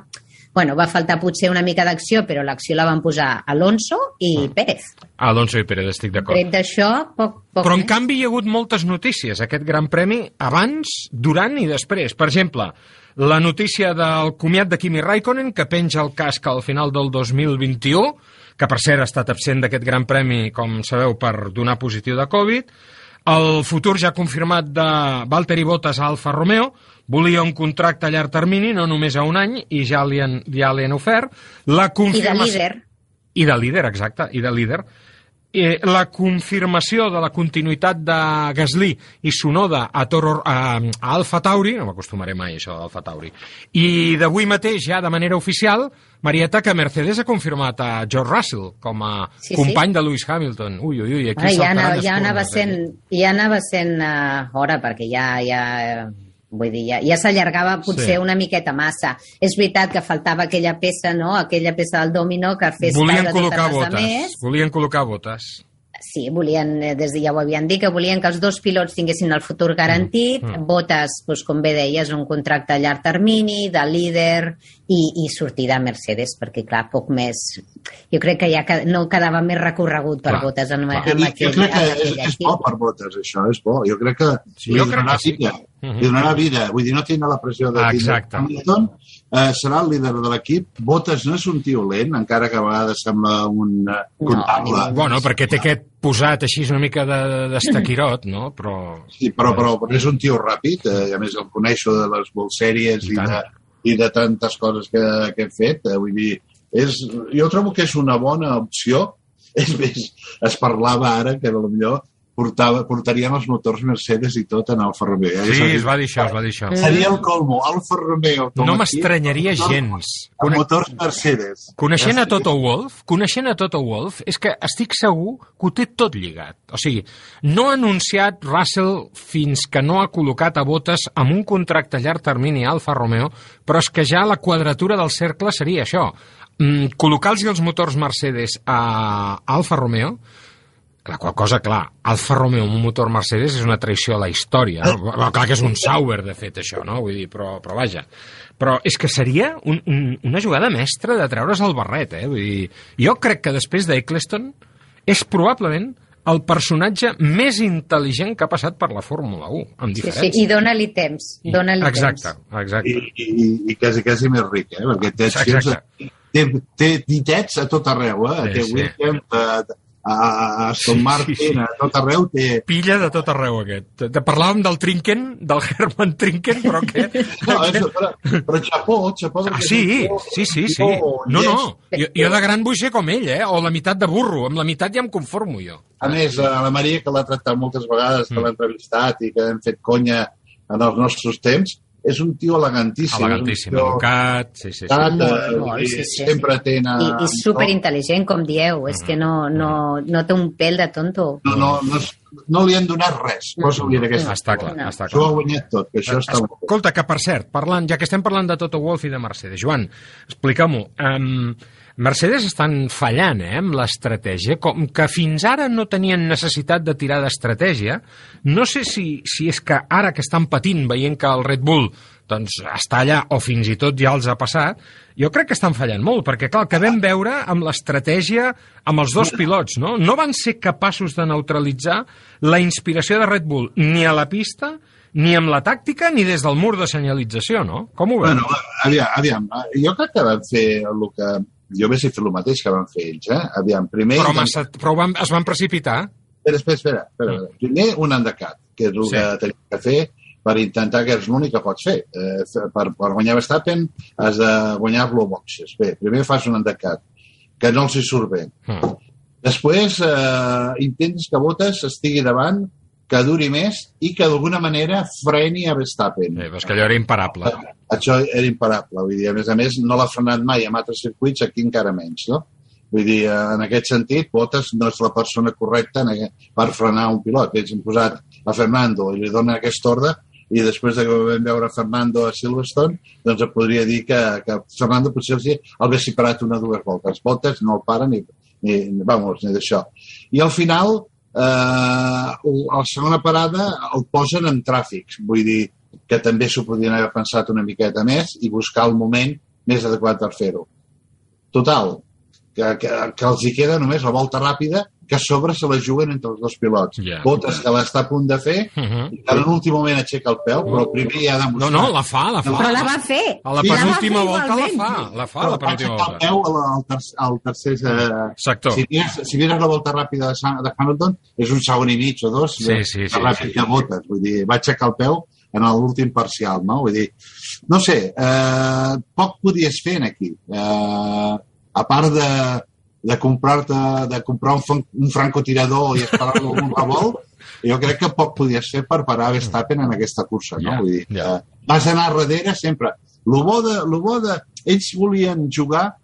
bueno, va faltar potser una mica d'acció, però l'acció la van posar Alonso i Mm. Pérez. Alonso i Pérez, estic d'acord. Tret d'això, poc, poc Però en més. canvi hi ha hagut moltes notícies, aquest Gran Premi, abans, durant i després. Per exemple, la notícia del comiat de Kimi Raikkonen, que penja el casc al final del 2021, que per cert ha estat absent d'aquest Gran Premi, com sabeu, per donar positiu de Covid, el futur ja confirmat de Valtteri Bottas a Alfa Romeo, volia un contracte a llarg termini, no només a un any, i ja li han, ja li han ofert. La I de confirmació... líder. I de líder, exacte, i de líder. Eh, la confirmació de la continuïtat de Gasly i Sonoda a, Toro, a, a Alfa Tauri, no m'acostumaré mai a això d'Alfa Tauri, i d'avui mateix, ja de manera oficial, Marieta, que Mercedes ha confirmat a George Russell com a Sí, sí. company de Lewis Hamilton. Ui, ui, ui, aquí Ara, ja, anava, ja, anava eh? sent, ja anava sent uh, hora, perquè ja, ja, eh, vull dir, ja, ja s'allargava potser Sí. una miqueta massa. És veritat que faltava aquella peça, no?, aquella peça del domino que fes Volien col·locar les botes. altres. Volien col·locar botes. Sí, volien, eh, des de ja ho havien dit, que volien que els dos pilots tinguessin el futur garantit, Mm, mm. Botes, doncs, com bé deies, un contracte a llarg termini, de líder i, i sortida a Mercedes, perquè, clar, poc més... Jo crec que ja que no quedava més recorregut per Clar, Botes en, clar. en, jo aquell, crec que és, és bo per botes, això, és bo. Jo crec que Sí, jo crec que sí. Mhm. Li donarà vida. Vull dir, no tindrà la pressió de tindre exacte. Hamilton. Eh, serà el líder de l'equip. Botes no és un tio lent, encara que a vegades sembla un eh, comptable. No, Bueno, perquè té aquest posat així una mica de- d'estaquirot, no? Però... Sí, però, però, però és un tio ràpid, eh, i a més el coneixo de les World Series I i, de, i de tantes coses que, que hem fet. Eh, vull dir, és, jo trobo que és una bona opció. [LAUGHS] És més, es parlava ara que potser portava, portarien els motors Mercedes i tot en Alfa Romeo. Sí, es va dir això, es va dir això. Seria el colmo, Alfa Romeo. com No m'estranyaria gens. Amb motors Mercedes. Coneixent a Toto Wolf, coneixent a Toto Wolf, és que estic segur que ho té tot lligat. O sigui, no ha anunciat Russell fins que no ha col·locat a botes amb un contracte a llarg termini a Alfa Romeo, però és que ja la quadratura del cercle seria això. Mm, Col·locar-los els motors Mercedes a Alfa Romeo, la qual cosa, clar, Alfa Romeo amb un motor Mercedes és una traïció a la història. No? Bueno, clar que és un Sauber, de fet, això, no? Vull dir, però, però vaja. Però és que seria un, un, una jugada mestra de treure's el barret, eh? Vull dir, jo crec que després d'Eccleston és probablement el personatge més intel·ligent que ha passat per la Fórmula 1, amb Sí, diferència. sí, i dona-li temps, dona-li exacte, temps. exacte. I, i, i quasi, quasi més ric, eh? Perquè té accions... Exacte. Té, té ditets a tot arreu, eh? Sí, té sí. Williams, a, Aston Sí, sí, Martin, sí. a tot arreu té... Pilla de tot arreu, aquest. Te, te parlàvem del Trinken, del [LAUGHS] Herman Trinken, però què? No, és, però, però xapó, xapó... Ah, sí, sí, sí, sí. No, no, jo, jo de gran vull ser com ell, eh? O la meitat de burro, amb la meitat ja em conformo jo. A més, a la Maria, que l'ha tractat moltes vegades, que l'ha entrevistat i que hem fet conya en els nostres temps, és un tio elegantíssim. Elegantíssim, tio educat, sí, sí, sí. Molt, eh, molt, i sí, sí. sempre té... a- I, i superintel·ligent, com dieu, és que no, no, no té un pèl de tonto. No, no, no, és, no li han donat res. Posa-li en aquesta Està clar, està Això ho clar. ha guanyat tot, que això està. Escolta, que per cert, parlant, ja que estem parlant de Toto Wolff i de Mercedes, Joan, explica-m'ho. Um, Mercedes estan fallant eh, amb l'estratègia, com que fins ara no tenien necessitat de tirar d'estratègia. No sé si, si és que ara que estan patint, veient que el Red Bull doncs, està allà, o fins i tot ja els ha passat, jo crec que estan fallant molt, perquè clar, que vam veure amb l'estratègia amb els dos pilots, no? No van ser capaços de neutralitzar la inspiració de Red Bull ni a la pista, ni amb la tàctica, ni des del mur de senyalització, no? Com ho veus? Bueno, aviam, aviam, jo crec que van fer el que... Jo hauria fet el mateix que van fer ells, eh? Aviam, primer... però massa, però van, es van precipitar. Espera, espera, espera. espera. Primer, un endecat, que és el Sí. que tenim que fer per intentar que és l'únic que pots fer. Eh, per, per guanyar Verstappen has de guanyar-lo a boxes. Bé, primer fas un endecat, que no els hi surt bé. Mm. Després eh, intentes que Bottas estigui davant, que duri més i que d'alguna manera freni a Verstappen. Sí, és que allò era imparable. Això era imparable. Vull dir, a més a més, no l'ha frenat mai en altres circuits, aquí encara menys, no? Vull dir, eh, en aquest sentit, Bottas no és la persona correcta per frenar un pilot. Ells han posat a Fernando i li donen aquest ordre i després de que vam veure Fernando a Silverstone, doncs et podria dir que, que Fernando potser els el haguessi parat una o dues voltes. Bottas no el para ni, ni vamos, ni d'això. I al final, eh, a la segona parada el posen en tràfics. Vull dir que també s'ho podien haver pensat una miqueta més i buscar el moment més adequat per fer-ho. Total, que, que, que els hi queda només la volta ràpida que a sobre se la juguen entre els dos pilots. Ja. Botes que l'està a punt de fer, Uh -huh. i que en l'últim moment aixeca el peu, però el primer ja ha No, demostrat... no, la fa, la fa. Però la va fer. A la Sí, penúltima volta la fa, la fa, Però la penúltima aixecar el volta. peu al, al, tercer, al tercer eh, Sector. Si mires, si mires la volta ràpida de, Sam- de Hamilton, és un segon i mig o dos Sí, sí, sí, ràpid sí. que botes. Vull dir, va aixecar el peu en l'últim parcial, no? Vull dir, no sé, eh, poc podies fer aquí. Eh, a part de, de comprar-te de comprar un, un francotirador i esperar-lo un revolt, jo crec que poc podies fer per parar Verstappen en aquesta cursa, no? Ja, Vull dir, ja. eh, vas anar darrere sempre. Lo bo de, lo bo de... Ells volien jugar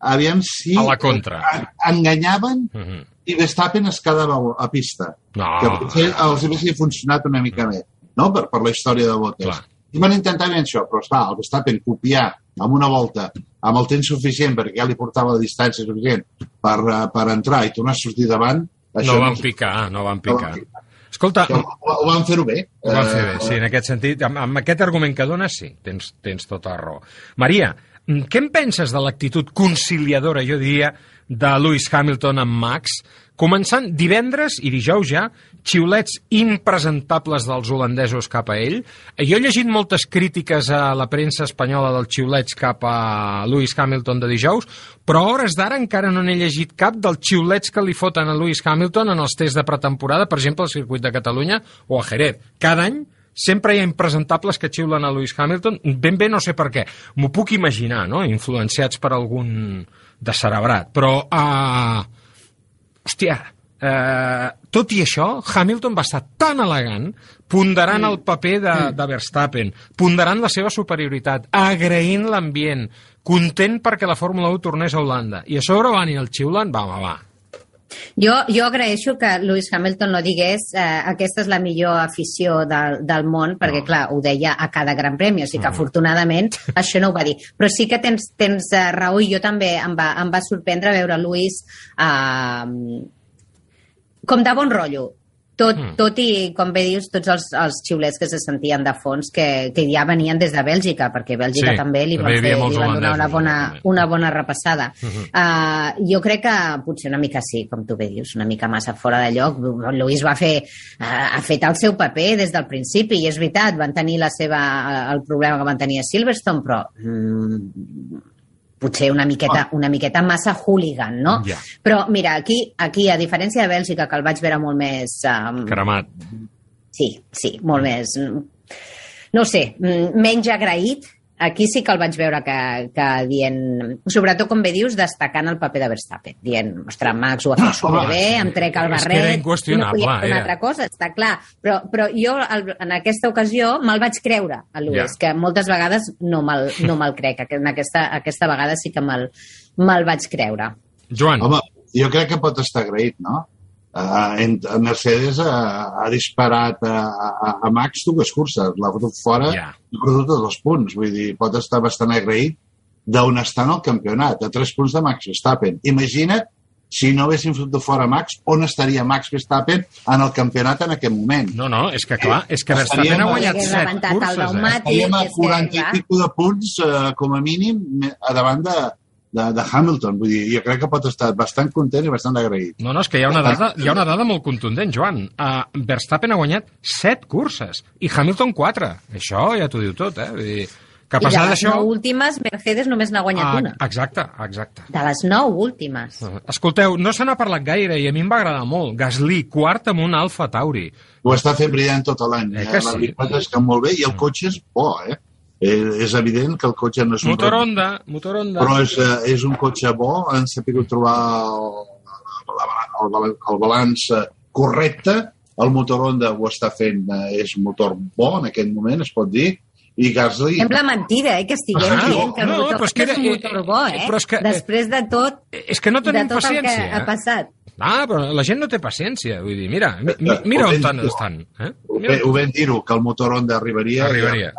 aviam si A la contra. en- enganyaven Uh -huh. i Verstappen es quedava a pista. No. Que potser els haguessin funcionat una mica més, no? Per, per la història de Bottas. Clar. I van intentar bé això, però esclar, el Verstappen copiar amb una volta, amb el temps suficient, perquè ja li portava la distància suficient per, eh, per entrar i tornar a sortir davant, això No van picar, no van no picar. van picar. Escolta, Ho, ho van fer-ho bé. Ho van fer bé, Eh, sí, en aquest sentit, amb, amb aquest argument que dones, sí, tens, tens tota la raó. Maria, mm, què en penses de l'actitud conciliadora, jo diria, de Lewis Hamilton amb Max, començant divendres i dijous ja, xiulets impresentables dels holandesos cap a ell. Jo he llegit moltes crítiques a la premsa espanyola dels xiulets cap a Lewis Hamilton de dijous, però a hores d'ara encara no n'he llegit cap dels xiulets que li foten a Lewis Hamilton en els tests de pretemporada, per exemple, al circuit de Catalunya o a Jerez. Cada any sempre hi ha impresentables que xiulen a Lewis Hamilton, ben bé no sé per què. M'ho puc imaginar, no?, influenciats per algun descerebrat. Però, uh, hòstia, uh, tot i això, Hamilton va estar tan elegant, ponderant el paper de, de Verstappen, ponderant la seva superioritat, agraint l'ambient, content perquè la Fórmula 1 tornés a Holanda. I a sobre van i el xiulen, va, va, va. Jo, jo agraeixo que Lewis Hamilton no digués eh, aquesta és la millor afició del, del món, perquè, No. clar, ho deia a cada gran premi, o sigui que, afortunadament, [LAUGHS] això no ho va dir. Però sí que tens, tens eh, raó, i jo també em va, em va sorprendre veure Lewis eh, com de bon rotllo. Tot, Mm. tot i, com bé dius, tots els, els xiulets que se sentien de fons que, que ja venien des de Bèlgica, perquè Bèlgica Sí, també li també van, fer, li van donar una bona, una bona repassada. Mhm. Uh, jo crec que potser una mica sí, com tu bé dius, una mica massa fora de lloc. Lluís va fer, uh, ha fet el seu paper des del principi, i és veritat, van tenir la seva, el problema que van tenir a Silverstone, però mm, potser una miqueta, una miqueta massa hooligan, no? Ja. Però mira, aquí, aquí, a diferència de Bèlgica, que el vaig veure molt més... Um, Cremat. Sí, sí, molt més... mm, No sé, mm, menys agraït. Aquí sí que el vaig veure que, que dient, sobretot com bé dius, destacant el paper de Verstappen, dient, ostres, Max ho ha fet superbé, em trec el És que barret, era no inqüestionable, podia fer una era. altra cosa, està clar. Però, però jo, el, en aquesta ocasió, me'l vaig creure, a Lewis, Ja. que moltes vegades no me'l no me crec. que En aquesta, aquesta vegada sí que me'l me vaig creure. Joan, Home, jo crec que pot estar agraït, no? Uh, en, Mercedes ha, ha disparat a, a, a Max dues curses, l'ha fotut fora Ja. i ha perdut tots els punts. Vull dir, pot estar bastant agraït d'on està en el campionat, a tres punts de Max Verstappen. Imagina't si no haguessin fotut fora Max, on estaria Max Verstappen en el campionat en aquest moment. No, no, és que clar, és que Verstappen Estaríem- ha guanyat set curses, eh? Estaríem a és que, 40 i pico de punts, eh, com a mínim, a davant de, de, de Hamilton. Vull dir, jo crec que pot estar bastant content i bastant agraït. No, no, és que hi ha una dada, hi ha una dada molt contundent, Joan. Uh, Verstappen ha guanyat 7 curses i Hamilton 4. Això ja t'ho diu tot, eh? Vull dir, que I de les d'això... nou últimes, Mercedes només n'ha guanyat Ah, una. exacte, exacte. De les nou últimes. Escolteu, no se n'ha parlat gaire i a mi em va agradar molt. Gasly, quart amb un Alfa Tauri. Ho està fent brillant tot l'any. Eh Eh, que La sí? veritat és que molt bé i el cotxe és bo, eh? Eh és evident que el cotxe no és un Motor Honda, motor Honda. però és, eh, és un cotxe bo, han sabut trobar el, el, el, el balanç eh, correcte, el motor Honda ho està fent, eh, és un motor bo en aquest moment, es pot dir, i Gasly... Sembla mentida, eh, que estiguem Ah, dient que el no, motor però és que és un era- motor bo, eh? però és que- Després de tot, És que no de tenim el que paciència. ha passat. Ah, però la gent no té paciència. Vull dir, mira, mi, mi- mira on estan. estan eh? Ho, Mira, ho vam dir-ho, que el motor Honda arribaria. Arribaria.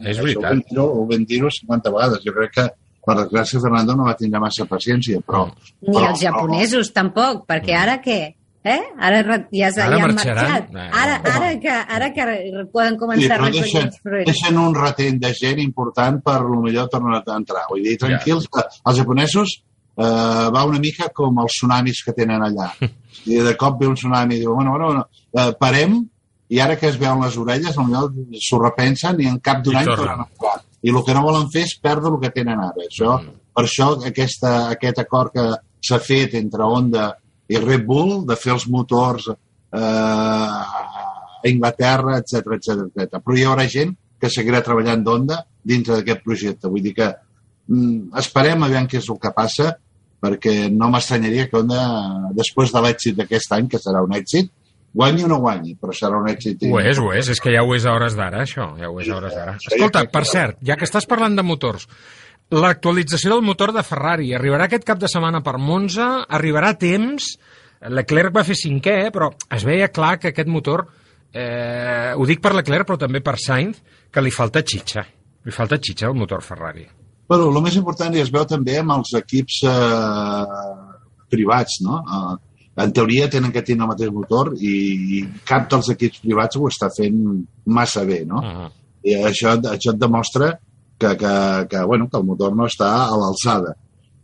És Això veritat. Ho vam dir-ho ho vam dir-ho 50 vegades. Jo crec que, per desgràcia, Fernando no va tindre massa paciència, però... Ni però, els japonesos, tampoc, perquè ara què? Eh? Ara ja, s'ha- Ara ja han marxaran. marxat. Eh, Ara, no. ara, que, ara que poden Sí, començar però a recollir els fruits. deixen un retent de gent important per millor tornar a entrar. Vull dir, tranquils, que els japonesos eh, va una mica com els tsunamis que tenen allà. [LAUGHS] I de cop ve un tsunami i diu, bueno, bueno, bueno eh, parem, i ara que es veuen les orelles, potser s'ho repensen i en cap d'un any tornen. a entrar. I el que no volen fer és perdre el que tenen ara. Això, Mm. Per això aquesta, aquest acord que s'ha fet entre Honda i Red Bull de fer els motors eh, a Inglaterra, etc etc etc. Però hi haurà gent que seguirà treballant d'Honda dintre d'aquest projecte. Vull dir que mm, esperem a veure què és el que passa, perquè no m'estranyaria que Honda, després de l'èxit d'aquest any, que serà un èxit, guanyi o no guanyi, però serà un èxit. Ho és, ho és, és que ja ho és a hores d'ara, això, ja ho és a hores d'ara. Escolta, ja- per cert, ja que estàs parlant de motors, l'actualització del motor de Ferrari arribarà aquest cap de setmana per Monza, arribarà a temps, Leclerc va fer cinquè, però es veia clar que aquest motor, eh, ho dic per Leclerc, però també per Sainz, que li falta xitxa. Li falta xitxa al motor Ferrari. Bueno, el més important i es veu també amb els equips eh, privats, no? Eh, en teoria tenen que tenir el mateix motor i, i cap dels equips privats ho està fent massa bé, no? Uh -huh. I això, això et demostra que, que, que, bueno, que el motor no està a l'alçada.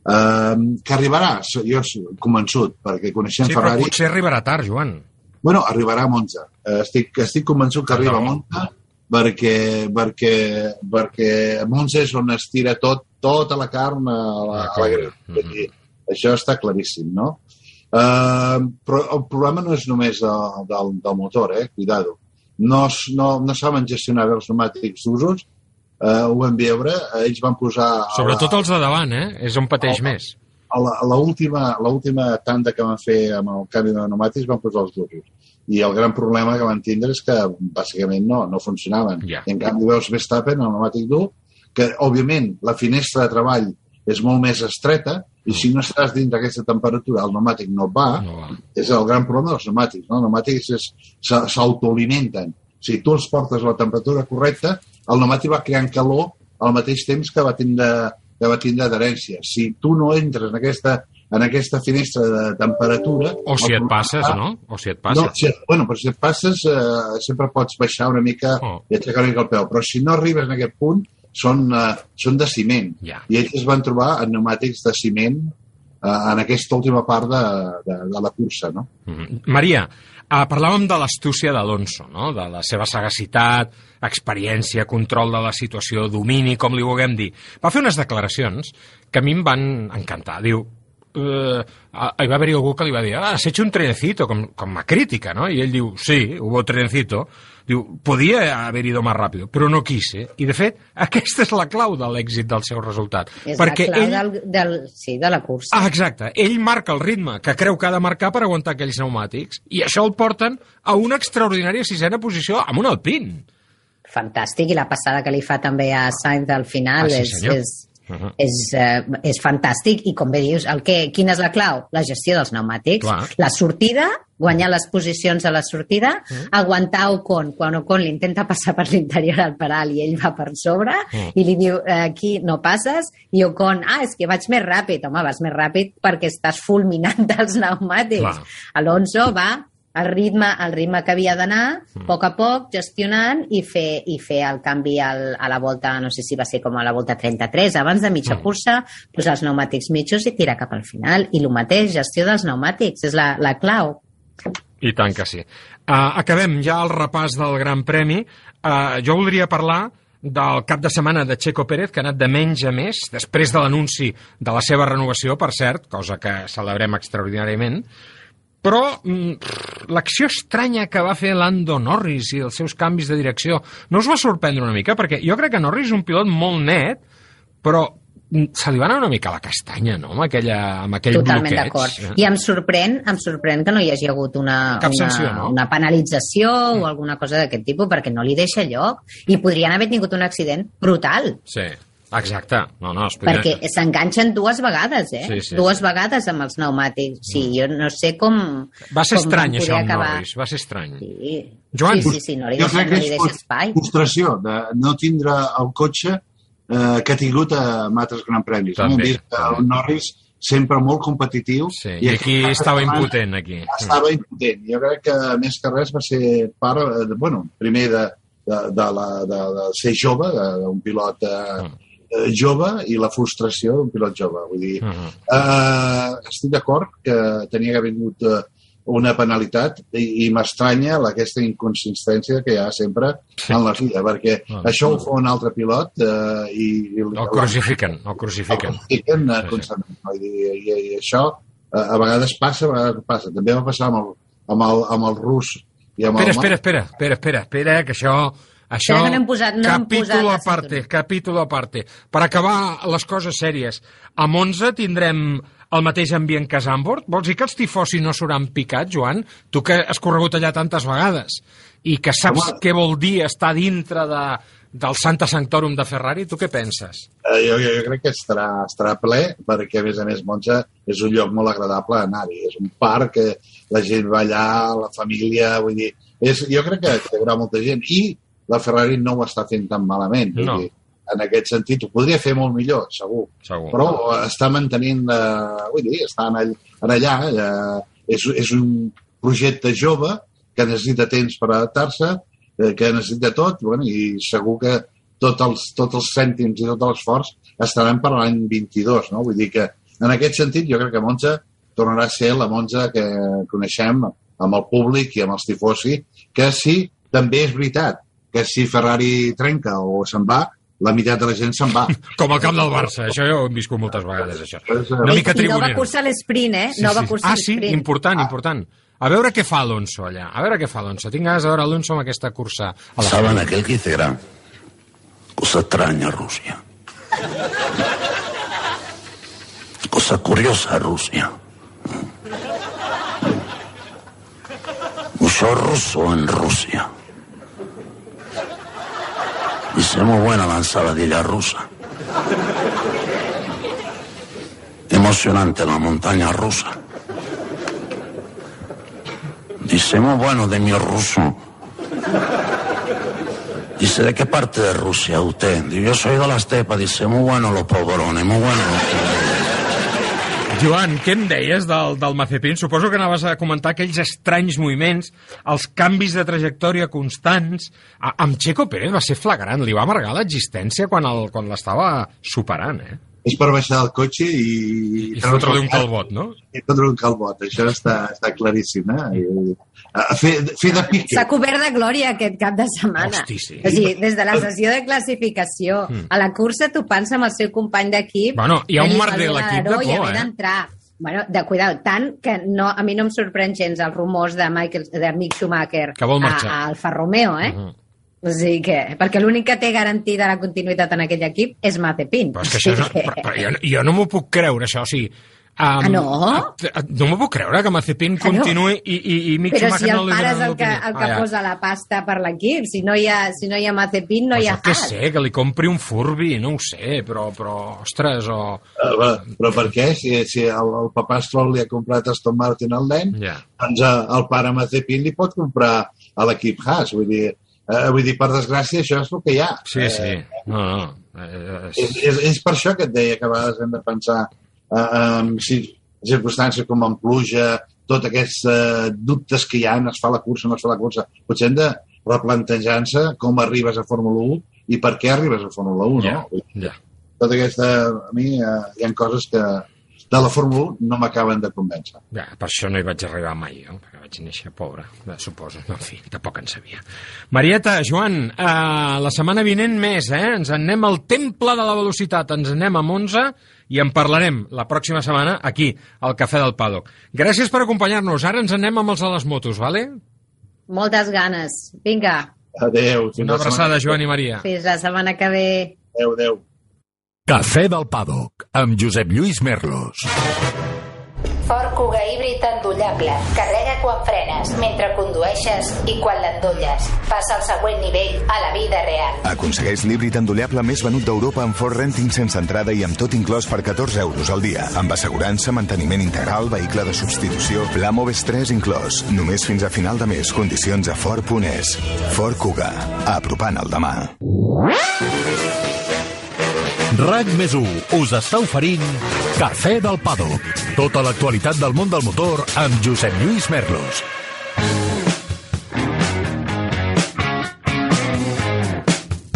Uh, que arribarà, jo convençut, perquè coneixent Sí, Ferrari... potser arribarà tard, Joan. Bueno, arribarà a Monza. Eh, Estic, estic convençut que arriba a Monza perquè, perquè, perquè a Monza és on es tira tot, tota la carn a la, a la grella. Vull dir, Això està claríssim, no? Uh, però el problema no és només del, del, del motor, eh? Cuidado. No, no, no saben gestionar bé els pneumàtics d'usos. Uh, ho vam veure. Eh, Ells van posar... a la- Sobretot els de davant, eh? És on pateix Oh. més. a la, a la última, a la última tanda que van fer amb el canvi de pneumàtics van posar els duros. I el gran problema que van tindre és que bàsicament no, no funcionaven. Ja. I en canvi veus Verstappen, el pneumàtic dur, que òbviament la finestra de treball és molt més estreta i si no estàs dins d'aquesta temperatura el pneumàtic no va, No va. és el gran problema dels pneumàtics. No? Els pneumàtics s'autoalimenten. Si tu els portes a la temperatura correcta, el pneumàtic va creant calor al mateix temps que va tindre, que va tindre adherència. Si tu no entres en aquesta, en aquesta finestra de temperatura... O si et passes, problema- no? O si et No, passes. si, bueno, però si et passes eh, sempre pots baixar una mica Oh. i aixecar una mica el peu. Però si no arribes en aquest punt, són, eh, són de ciment. Ja. I ells es van trobar en pneumàtics de ciment eh, en aquesta última part de, de, de la cursa, no? Mhm. Maria, eh, parlàvem de l'astúcia d'Alonso, no? de la seva sagacitat, experiència, control de la situació, domini, com li vulguem dir. Va fer unes declaracions que a mi em van encantar. Diu, eh, hi va haver-hi algú que li va dir ah, has hecho un trenecito, com, com a crítica, no? I ell diu, sí, hubo trenecito. Diu, podia haver ido más rápido, però no quise. I, de fet, [LAUGHS] aquesta és la clau de l'èxit del seu resultat. És perquè la clau ell... del, del, sí, de la cursa. Ah, exacte. Ell marca el ritme que creu que ha de marcar per aguantar aquells pneumàtics i això el porten a una extraordinària sisena posició amb un alpin. Fantàstic, i la passada que li fa també a Sainz al final Ah, sí, és, senyor. -huh. és, eh, és fantàstic i com bé dius, el que, quina és la clau? La gestió dels pneumàtics. Clar. La sortida, guanyar les posicions a la sortida, Mm. aguantar Ocon quan Ocon li intenta passar per l'interior al paral i ell va per sobre Mm. i li diu, eh, aquí no passes, i Ocon, ah, és que vaig més ràpid. Home, vas més ràpid perquè estàs fulminant els pneumàtics. Clar. Alonso va al ritme, al ritme que havia d'anar, Mm. a poc a poc, gestionant i fer, i fer el canvi al, a la volta, no sé si va ser com a la volta 33, abans de mitja Mm. cursa, posar els pneumàtics mitjos i tirar cap al final. I el mateix, gestió dels pneumàtics, és la, la clau. I tant que sí. Uh, acabem ja el repàs del Gran Premi. Uh, jo voldria parlar del cap de setmana de Checo Pérez, que ha anat de menys a més, després de l'anunci de la seva renovació, per cert, cosa que celebrem extraordinàriament, però mm, l'acció estranya que va fer Lando Norris i els seus canvis de direcció no us va sorprendre una mica? Perquè jo crec que Norris és un pilot molt net, però mm, se li va anar una mica a la castanya, no?, amb, aquella, amb aquell Totalment bloqueig. d'acord. Eh? I em sorprèn, em sorprèn que no hi hagi hagut una, Cap una, sanció, no? una penalització o alguna cosa d'aquest tipus, perquè no li deixa lloc. I podrien haver tingut un accident brutal. Sí, exacte. No, no, es podria... Perquè s'enganxen dues vegades, eh? Sí, sí, dues sí. vegades amb els pneumàtics. Sí, jo no sé com... Va ser com estrany, això, amb acabar. Norris. Va ser estrany. Sí. Joan, sí, sí, sí, no li crec no que li és espai. frustració de no tindre el cotxe eh, que ha tingut a altres Gran Premis. no? També, Hem vist també. el Norris sempre molt competitiu. Sí, i aquí aquest estava impotent, aquí. Estava impotent. Jo crec que, més que res, va ser part, eh, de, bueno, primer de, de, de, la, de, de ser jove, d'un pilot eh, eh, jove, i la frustració d'un pilot jove. Vull dir, Uh -huh. Eh, estic d'acord que tenia que haver vingut eh, una penalitat i, i m'estranya aquesta inconsistència que hi ha sempre en la vida, perquè Ah. això ho fa un altre pilot eh, i, i El crucifiquen, el crucifiquen. el crucifiquen eh, Sí, sí. constantment. Vull dir, i, i, això eh, a vegades passa, a vegades passa. També va passar amb el, amb el, amb el rus i amb Espera, el... espera, espera, espera, espera, espera, que això... Això, no hem posat- no capítol aparte, sintonia. capítol aparte. Per acabar les coses sèries, a Monza tindrem el mateix ambient que a Zandvoort? Vols dir que els tifosi no s'hauran picat, Joan? Tu que has corregut allà tantes vegades i que saps Home. què vol dir estar dintre de, del Santa Sanctorum de Ferrari, tu què penses? Eh, jo, jo, jo crec que estarà, estarà ple, perquè, a més a més, Monza és un lloc molt agradable a anar-hi. És un parc que la gent va allà, la família, vull dir... És, jo crec que, que hi haurà molta gent. I la Ferrari no ho està fent tan malament. No. dir, en aquest sentit, ho podria fer molt millor, segur. Segur. Però està mantenint, eh, vull dir, està en, all, en allà. Eh, és, és un projecte jove que necessita temps per adaptar-se, eh, que necessita tot, bueno, i segur que tots els, tots els cèntims i tot l'esforç estaran per l'any 22, no? Vull dir que, en aquest sentit, jo crec que Monza tornarà a ser la Monza que coneixem amb el públic i amb els tifosi, que sí, també és veritat, que si Ferrari trenca o se'n va, la meitat de la gent se'n va. [LAUGHS] Com al camp del Barça, això jo ho hem viscut moltes vegades, això. Eh, Una mica I nova tribunero. cursa a l'esprint, eh? Sí, nova sí. cursa Ah, a sí? Important, important. A veure què fa Alonso allà. A veure què fa Alonso. Tinc ganes de veure Alonso amb aquesta cursa. A la Saben aquel que dice gran. Cosa extraña Rusia. Cosa curiosa Rusia. Mucho ruso en Rusia. Dice muy buena la ensaladilla rusa. Emocionante la montaña rusa. Dice muy bueno de mi ruso. Dice, ¿de qué parte de Rusia usted? Yo soy de la estepa. Dice, muy bueno los polvorones, muy bueno los polvorones. Joan, què em deies del, del Mazepin? Suposo que anaves a comentar aquells estranys moviments, els canvis de trajectòria constants. A, amb Checo Pérez va ser flagrant, li va amargar l'existència quan l'estava superant, eh? És per baixar del cotxe i... I fotre-li un calbot, no? I fotre un calbot, això està, està claríssim, eh? I, a fer, fer de pique. S'ha cobert de glòria aquest cap de setmana. Hosti, sí. O sigui, des de la sessió de classificació a la cursa topant-se amb el seu company d'equip. Bueno, hi ha un merder a l'equip de i por, haver eh? d'entrar. Bueno, de cuidado, tant que no, a mi no em sorprèn gens els rumors de, Michael, de Mick Schumacher Que vol marxar. a, a Alfa Romeo, eh? Uh -huh. O sigui que, perquè l'únic que té garantida la continuïtat en aquell equip és Mazepin. Però és que això no, però, però jo, jo no m'ho puc creure, això. O sigui, Um, Ah, no? No m'ho puc creure, que Mazepin Ah, no? i, i, i Mick Però Schumacher si el no li pare és el que, el que Ah, ja. posa la pasta per l'equip. Si, no hi ha, si no hi ha Mazepin, no Pues hi ha Haas. sé, que li compri un Furby, no ho sé, però, però ostres, o... Eh, però, però per què? Si, si el, el papà Stroll li ha comprat Aston Martin al nen, Ja. doncs eh, el pare Mazepin li pot comprar a l'equip Haas. Vull dir, eh, vull dir, per desgràcia, això és el que hi ha. Sí, sí. Eh, No, no. Eh, és, és, és per això que et deia que a vegades hem de pensar eh, en si, circumstàncies com en pluja, tots aquests eh, dubtes que hi ha, es fa la cursa, no es fa la cursa. Potser hem de replantejar-se com arribes a Fórmula 1 i per què arribes a Fórmula 1, Ja, no? Ja. Tota aquesta... A mi eh, hi ha coses que de la Fórmula 1 no m'acaben de convèncer. Ja, per això no hi vaig arribar mai, jo, perquè vaig néixer pobre, eh, suposo. En fi, tampoc en sabia. Marieta, Joan, eh, la setmana vinent més, eh? Ens en anem al Temple de la Velocitat, ens en anem a Monza i en parlarem la pròxima setmana aquí, al Cafè del Paddock. Gràcies per acompanyar-nos. Ara ens en anem amb els de les motos, vale? Moltes ganes. Vinga, Adéu. Una abraçada. Joan i Maria. fins la setmana que ve. Adéu, adéu. Cafè del Paddock, amb Josep Lluís Merlos. Ford Kuga híbrid endollable. Carrega quan frenes, mentre condueixes i quan l'endolles. Passa al següent nivell a la vida real. Aconsegueix l'híbrid endollable més venut d'Europa amb Ford Renting sense entrada i amb tot inclòs per 14 euros al dia. Amb assegurança, manteniment integral, vehicle de substitució, pla Moves 3 inclòs. Només fins a final de mes. Condicions a Ford.es. Ford Kuga. Apropant el demà. RAC més 1 us està oferint Cafè del Paddock. Tota l'actualitat del món del motor amb Josep Lluís Merlos.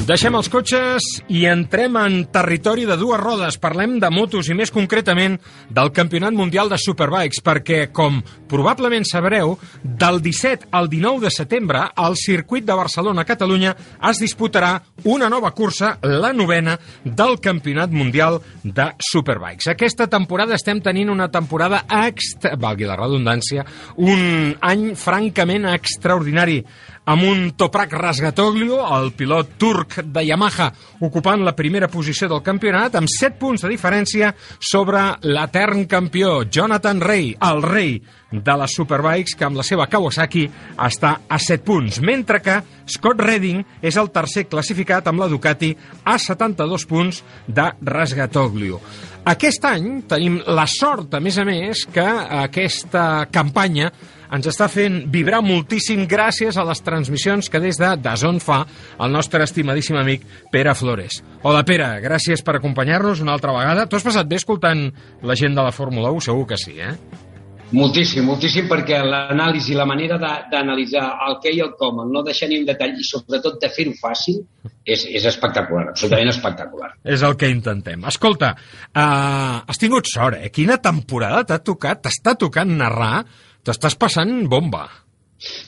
Deixem els cotxes i entrem en territori de dues rodes. Parlem de motos i més concretament del Campionat Mundial de Superbikes, perquè, com probablement sabreu, del 17 al 19 de setembre al circuit de Barcelona-Catalunya es disputarà una nova cursa, la novena, del Campionat Mundial de Superbikes. Aquesta temporada estem tenint una temporada extra... valgui la redundància, un any francament extraordinari amb un Toprak Rasgatoglio, el pilot turc de Yamaha, ocupant la primera posició del campionat, amb 7 punts de diferència sobre l'etern campió Jonathan Ray, el rei de les Superbikes, que amb la seva Kawasaki està a 7 punts, mentre que Scott Redding és el tercer classificat amb la Ducati a 72 punts de Rasgatoglio. Aquest any tenim la sort, a més a més, que aquesta campanya ens està fent vibrar moltíssim gràcies a les transmissions que des de Dazón fa el nostre estimadíssim amic Pere Flores. Hola, Pere, gràcies per acompanyar-nos una altra vegada. Tu has passat bé escoltant la gent de la Fórmula 1? Segur que sí, eh? Moltíssim, moltíssim, perquè l'anàlisi, la manera de- d'analitzar el què i el com, el no deixar ni un detall i sobretot de fer-ho fàcil, és, és espectacular, absolutament espectacular. És el que intentem. Escolta, uh, has tingut sort, eh? Quina temporada t'ha tocat? T'està tocant narrar? T'estàs passant bomba.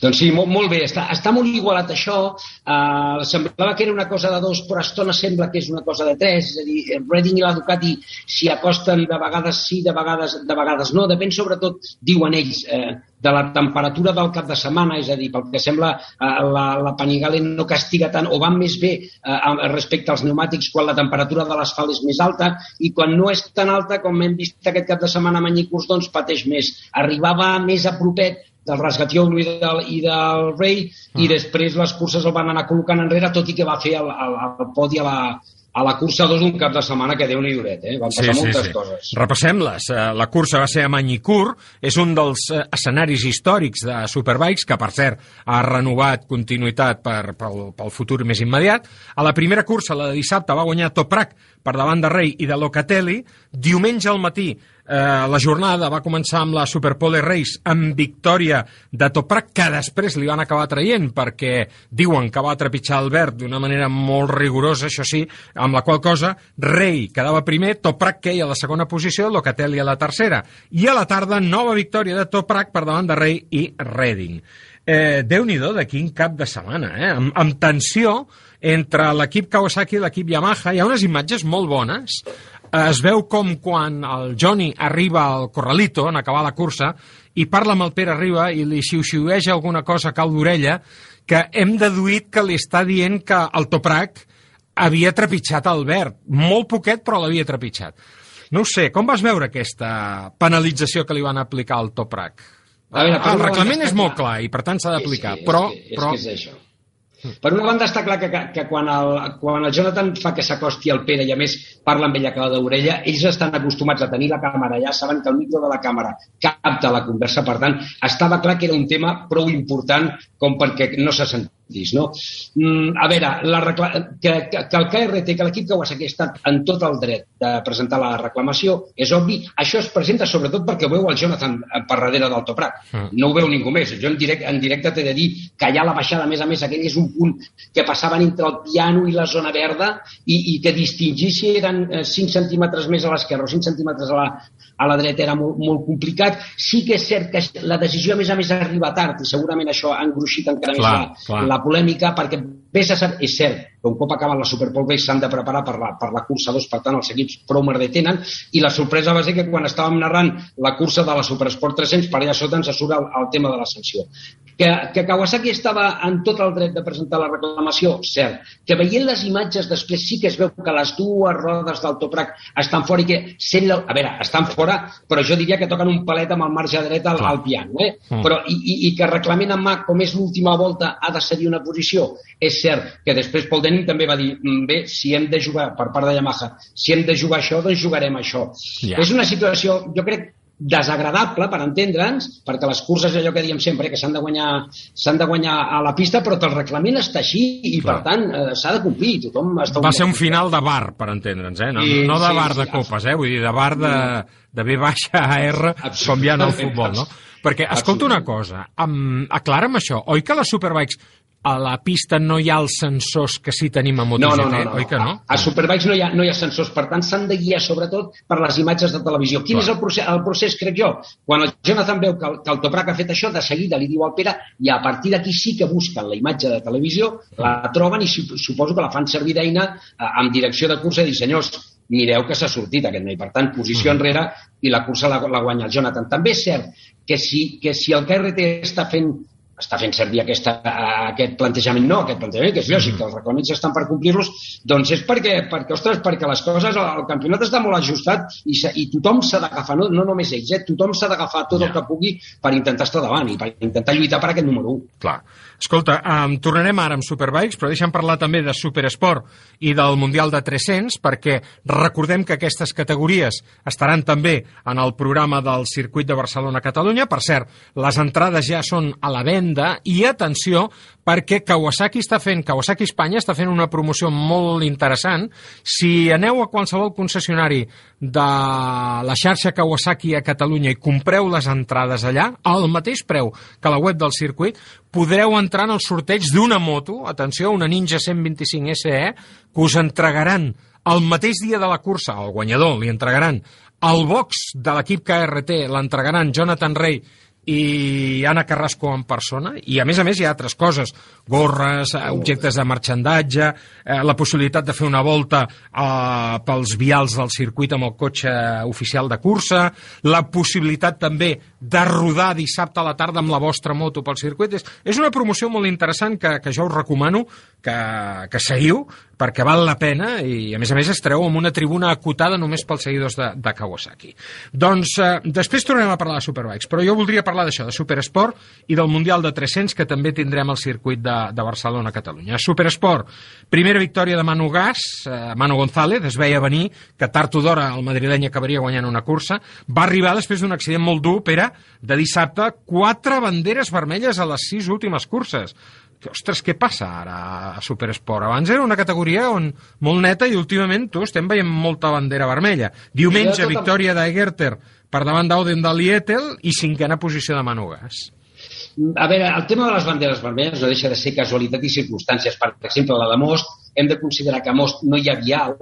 Doncs sí, molt, molt bé, està, està molt igualat això. Uh, semblava que era una cosa de dos, però a estona sembla que és una cosa de tres. És a dir, el Redding i la Ducati s'hi acosten de vegades sí, de vegades, de vegades no. Depèn sobretot, diuen ells, eh, de la temperatura del cap de setmana, és a dir, pel que sembla eh, la, la Panigale no castiga tant o van més bé eh, respecte als pneumàtics quan la temperatura de l'asfalt és més alta i quan no és tan alta, com hem vist aquest cap de setmana a Manyicurs, doncs pateix més. Arribava més a propet del Rasgatioglu i del, i del Rei i després les curses el van anar col·locant enrere, tot i que va fer el, el, el podi a la, a la cursa 2 un cap de setmana que déu nhi duret, eh? Van passar moltes coses. Repassem-les. Eh, La cursa va ser a Manyicourt, és un dels eh, escenaris històrics de Superbikes, que per cert ha renovat continuïtat per, pel, pel futur més immediat. A la primera cursa, la de dissabte, va guanyar Toprak per davant de Rei i de Locatelli. Diumenge al matí Eh, la jornada va començar amb la Superpole Race amb victòria de Toprak, que després li van acabar traient perquè diuen que va trepitjar el verd d'una manera molt rigorosa, això sí, amb la qual cosa Rei quedava primer, Toprak queia a la segona posició, Locatelli a la tercera. I a la tarda, nova victòria de Toprak per davant de Rei i Redding. Eh, Déu-n'hi-do de quin cap de setmana, eh? amb, amb tensió entre l'equip Kawasaki i l'equip Yamaha. Hi ha unes imatges molt bones es veu com quan el Johnny arriba al Corralito en acabar la cursa i parla amb el Pere Riba i li xiu-xiueja alguna cosa a cau d'orella que hem deduït que li està dient que el Toprak havia trepitjat el verd. Molt poquet, però l'havia trepitjat. No sé, com vas veure aquesta penalització que li van aplicar al Toprak? A veure, el reglament és molt clar. clar i per tant s'ha d'aplicar, Sí, sí, però, és que, és però que és això. Per una banda està clar que, que, que quan, el, quan el Jonathan fa que s'acosti al Pere i a més parla amb ella cada d'orella, ells estan acostumats a tenir la càmera allà, saben que el micro de la càmera capta la conversa, per tant, estava clar que era un tema prou important com perquè no se sentís, no? Mm, a veure, la recla... que, que, que el KRT, que l'equip Kawasaki ha estat en tot el dret de presentar la reclamació, és obvi, això es presenta sobretot perquè ho veu el Jonathan eh, per darrere del Toprak. Mm. No ho veu ningú més. Jo en directe, en directe t'he de dir que allà la baixada, a més a més, aquell és un punt que passaven entre el piano i la zona verda i, i que distingir si eren eh, 5 centímetres més a l'esquerra o 5 centímetres a la, a la dreta era molt, molt complicat. Sí que és cert que la decisió, a més a més, arriba tard i segurament això ha engruixit encara Clar, més clar. la, la polèmica perquè vés a saber, és cert, que un cop acabat la Superpole Race s'han de preparar per la, per la cursa 2, per tant els equips prou merder tenen, i la sorpresa va ser que quan estàvem narrant la cursa de la Supersport 300, per allà sota ens surt el, el tema de la sanció. Que, que Kawasaki estava en tot el dret de presentar la reclamació, cert. Que veient les imatges després sí que es veu que les dues rodes del Toprak estan fora i que sent la... A veure, estan fora, però jo diria que toquen un palet amb el marge dret al, al piano, eh? Mm. Però, i, i, i que reclamen en mà, com és l'última volta, ha de cedir una posició. És cert que després Paul Denning també va dir "Mm, bé, si hem de jugar, per part de Yamaha, si hem de jugar això, doncs jugarem això. Ja. És una situació, jo crec, desagradable per entendre'ns, perquè les curses és allò que diem sempre, que s'han de guanyar s'han de guanyar a la pista, però que el reglament està així i, Clar. per tant, eh, s'ha de complir. Tothom està va ser un final de bar, per entendre'ns, eh? No, Sí, no de sí, bar sí, de copes, eh? Vull dir, de bar de, de B baixa a R, com hi ha en el [LAUGHS] futbol, no? Perquè, escolta una cosa, um, aclara'm això, oi que les Superbikes a la pista no hi ha els sensors que sí tenim a No, MotoGP, no, no, no. oi que no? A, a Superbikes no hi, ha, no hi ha sensors, per tant s'han de guiar sobretot per les imatges de televisió. Quin Clar. és el procés, el procés, crec jo? Quan el Jonathan veu que el, que el Toprak ha fet això, de seguida li diu al Pere i a partir d'aquí sí que busquen la imatge de televisió, la troben i sup- suposo que la fan servir d'eina eh, amb direcció de cursa i dir, senyors, mireu que s'ha sortit aquest noi. Per tant, posició enrere i la cursa la, la guanya el Jonathan. També és cert que si, que si el KRT està fent està fent servir aquesta, aquest plantejament, no aquest plantejament, que és lògic, que els reglaments estan per complir-los, doncs és perquè, perquè, ostres, perquè les coses, el, campionat està molt ajustat i, se- i tothom s'ha d'agafar, no, no només ells, eh, tothom s'ha d'agafar tot el que pugui per intentar estar davant i per intentar lluitar per aquest número 1. Clar. Escolta, um, tornarem ara amb Superbikes, però deixa'm parlar també de Supersport i del Mundial de 300, perquè recordem que aquestes categories estaran també en el programa del circuit de Barcelona-Catalunya. Per cert, les entrades ja són a la venda i atenció, perquè Kawasaki està fent, Kawasaki Espanya està fent una promoció molt interessant. Si aneu a qualsevol concessionari de la xarxa Kawasaki a Catalunya i compreu les entrades allà, al mateix preu que la web del circuit, podreu entrar en el sorteig d'una moto, atenció, una Ninja 125 SE, que us entregaran el mateix dia de la cursa, al guanyador li entregaran el box de l'equip KRT, l'entregaran Jonathan Rey i Anna Carrasco en persona, i a més a més hi ha altres coses, gorres, eh, objectes de marxandatge, eh, la possibilitat de fer una volta eh, pels vials del circuit amb el cotxe oficial de cursa, la possibilitat també de rodar dissabte a la tarda amb la vostra moto pel circuit. És, és una promoció molt interessant que, que jo us recomano que, que seguiu, perquè val la pena i a més a més estareu amb una tribuna acotada només pels seguidors de, de Kawasaki. Doncs eh, després tornarem a parlar de Superbikes, però jo voldria parlar d'això, de Supersport i del Mundial de 300 que també tindrem al circuit de, de Barcelona-Catalunya. Supersport, primera victòria de Manu Gas, eh, Manu González, es veia venir que tard o d'hora el madrileny acabaria guanyant una cursa, va arribar després d'un accident molt dur, Pere, de dissabte, quatre banderes vermelles a les sis últimes curses. Ostres, què passa ara a Supersport? Abans era una categoria on molt neta i últimament tu estem veient molta bandera vermella. Diumenge, victòria d'Egerter per davant d'Auden de Lietel i cinquena posició de Manugas. A veure, el tema de les banderes vermelles no deixa de ser casualitat i circumstàncies. Per exemple, la de Most, hem de considerar que a Most no hi ha vial,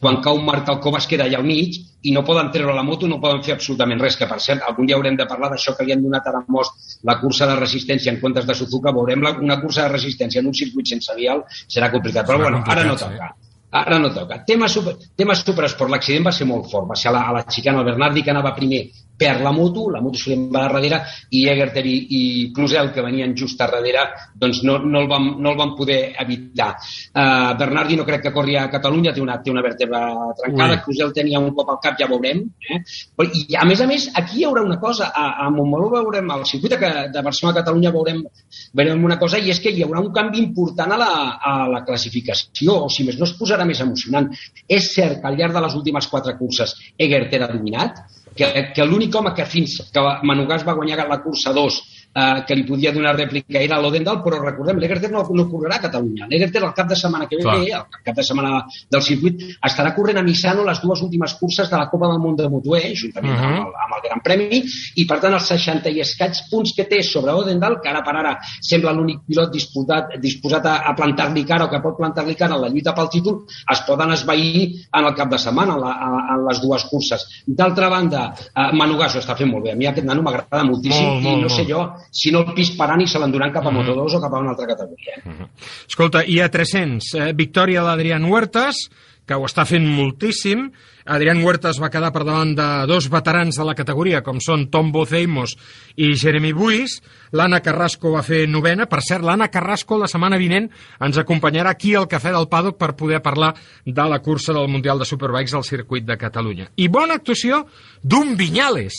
quan cau Marc Alcó es queda allà al mig i no poden treure la moto, no poden fer absolutament res, que per cert, algun dia haurem de parlar d'això que li han donat ara a Most la cursa de resistència en comptes de Suzuka, veurem la, una cursa de resistència en un circuit sense vial, serà complicat, però bueno, ara no toca. Ara no toca. Tema, super, tema superesport, l'accident va ser molt fort. Va ser a la, a la xicana, el Bernardi que anava primer perd la moto, la moto se li va darrere i Egerter i, i Cluzel, que venien just a darrere, doncs no, no, el, vam, no el van poder evitar. Uh, Bernardi no crec que corri a Catalunya, té una, té una vèrtebra trencada, Ui. Cluzel tenia un cop al cap, ja veurem. Eh? I a més a més, aquí hi haurà una cosa, a, a Montmeló veurem, al circuit de, de Barcelona-Catalunya veurem, veurem una cosa, i és que hi haurà un canvi important a la, a la classificació, o si més no es posarà més emocionant. És cert que al llarg de les últimes quatre curses Egerter ha dominat, que, que l'únic home que fins que Manugàs va guanyar la cursa 2 eh, que li podia donar rèplica era l'Odendal, però recordem, l'Egerter no, no correrà a Catalunya. L'Egerter el cap de setmana que ve, Clar. el cap de setmana del circuit, estarà corrent a Misano les dues últimes curses de la Copa del Món de Motoer, juntament Mhm. amb, el, amb el Gran Premi, i per tant els 60 i escaig punts que té sobre Odendal, que ara per ara sembla l'únic pilot disposat, disposat a, a plantar-li cara o que pot plantar-li cara en la lluita pel títol, es poden esvair en el cap de setmana, en, la, en, les dues curses. D'altra banda, eh, Manu Gas ho està fent molt bé. A mi aquest nano m'agrada moltíssim Molt, molt, i no sé molt. jo si no el pisparan i se l'enduran cap a Moto2 o cap a una altra categoria. Eh? Escolta, i a 300, eh, victòria d'Adrián Huertas, que ho està fent moltíssim. Adrián Huertas va quedar per davant de dos veterans de la categoria, com són Tom Bozeimos i Jeremy Buis. L'Anna Carrasco va fer novena. Per cert, l'Anna Carrasco la setmana vinent ens acompanyarà aquí al Cafè del Paddock per poder parlar de la cursa del Mundial de Superbikes al circuit de Catalunya. I bona actuació d'un Vinyales,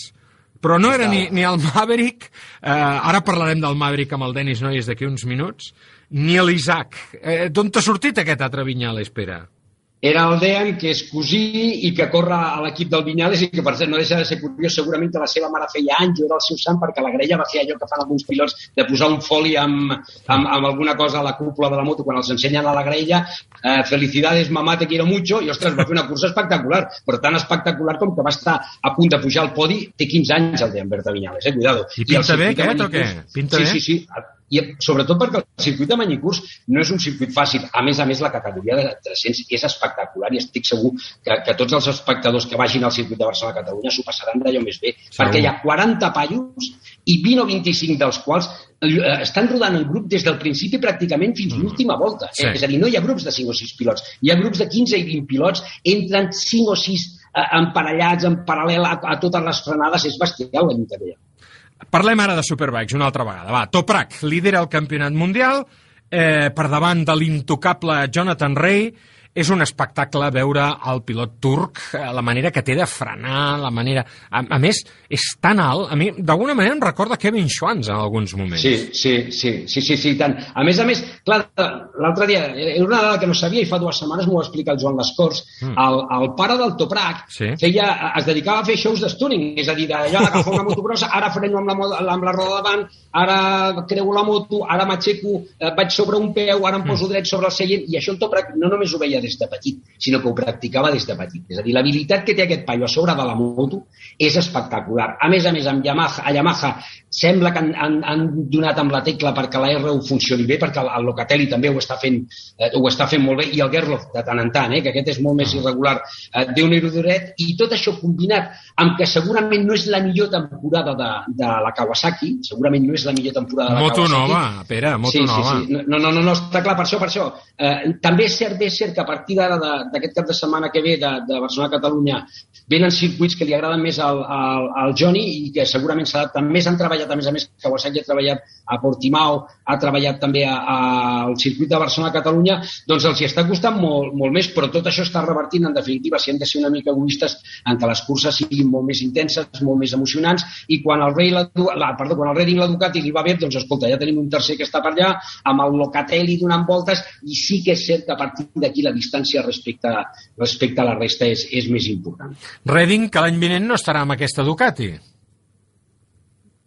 però no era ni, ni el Maverick, eh, ara parlarem del Maverick amb el Denis Noyes d'aquí uns minuts, ni l'Isaac. Eh, D'on t'ha sortit aquest altre Vinyales, Pere? Era el Dean, que és cosí i que corre a l'equip del Vinyales i que, per cert, no deixa de ser curiós, segurament que la seva mare feia anys, o era el seu sant, perquè la grella va fer allò que fan alguns pilots, de posar un foli amb, amb, amb alguna cosa a la cúpula de la moto quan els ensenyen a la grella, eh, felicidades, mamá, te quiero mucho, i, ostres, va fer una cursa espectacular, però tan espectacular com que va estar a punt de pujar al podi, té 15 anys el Dean Berta Vinyales, eh, cuidado. I pinta circuit bé aquest, o què? Pinta sí, bé? Sí, sí, i sobretot perquè el circuit de Manyicurs no és un circuit fàcil. A més a més, la categoria de 300 és espectacular i estic segur que, que tots els espectadors que vagin al circuit de Barcelona-Catalunya s'ho passaran d'allò més bé, Segur. perquè hi ha 40 pallos i 20 o 25 dels quals eh, estan rodant en grup des del principi pràcticament fins l'última volta. Mm. Sí. Eh? És a dir, no hi ha grups de 5 o 6 pilots, hi ha grups de 15 i 20 pilots, entren 5 o 6 eh, emparellats, en paral·lel a, a totes les frenades, és bestial la lluita que hi ha. Parlem ara de Superbikes una altra vegada. Va, Toprak lidera el campionat mundial eh, per davant de l'intocable Jonathan Ray. És un espectacle veure el pilot turc, eh, la manera que té de frenar, la manera... A, a més, és tan alt, a mi d'alguna manera em recorda Kevin Schwantz en alguns moments. Sí, sí, sí, sí, sí, sí, tant. A més a més, clar, l'altre dia, era una dada que no sabia i fa dues setmanes m'ho va explicar el Joan Lescors, Mm. el, el pare del Toprak Sí. feia, es dedicava a fer shows de tuning, és a dir, d'allò d'agafar una moto grossa, ara freno amb la, amb la roda davant, ara creu la moto, ara m'aixeco, eh, vaig sobre un peu, ara em poso dret sobre el seient, i això el Toprak no només ho veia des de petit, sinó que ho practicava des de petit. És a dir, l'habilitat que té aquest paio a sobre de la moto és espectacular. A més a més, amb Yamaha, a Yamaha sembla que han, han, han donat amb la tecla perquè la R1 funcioni bé, perquè el, el Locatelli també ho està fent eh, ho està fent molt bé, i el Gerloff de tant en tant, eh, que aquest és molt més irregular, eh, déu nhi duret, i tot això combinat amb que segurament no és la millor temporada de, de la Kawasaki, segurament no és la millor temporada de la Moto Kawasaki. nova, Pere, moto sí, nova. Sí, sí, no, no, no, no, està clar, per això, per això. Eh, també és cert, és cert que a partir d'ara, d'aquest cap de setmana que ve de, de Barcelona-Catalunya, venen circuits que li agraden més al, al, al Johnny i que segurament s'adapten més. Han treballat, a més a més, Kawasaki ha treballat a Portimao, ha treballat també al circuit de Barcelona-Catalunya, doncs els hi està costant molt, molt més, però tot això està revertint, en definitiva, si hem de ser una mica egoistes, en que les curses siguin molt més intenses, molt més emocionants, i quan el, Rei la, la, perdó, quan el Redding la Ducati li va bé, doncs escolta, ja tenim un tercer que està per allà, amb el Locatelli donant voltes, i sí que és cert que a partir d'aquí la distància respecte, respecte a la resta és, és més important. Redding, que l'any vinent no estarà amb aquesta Ducati.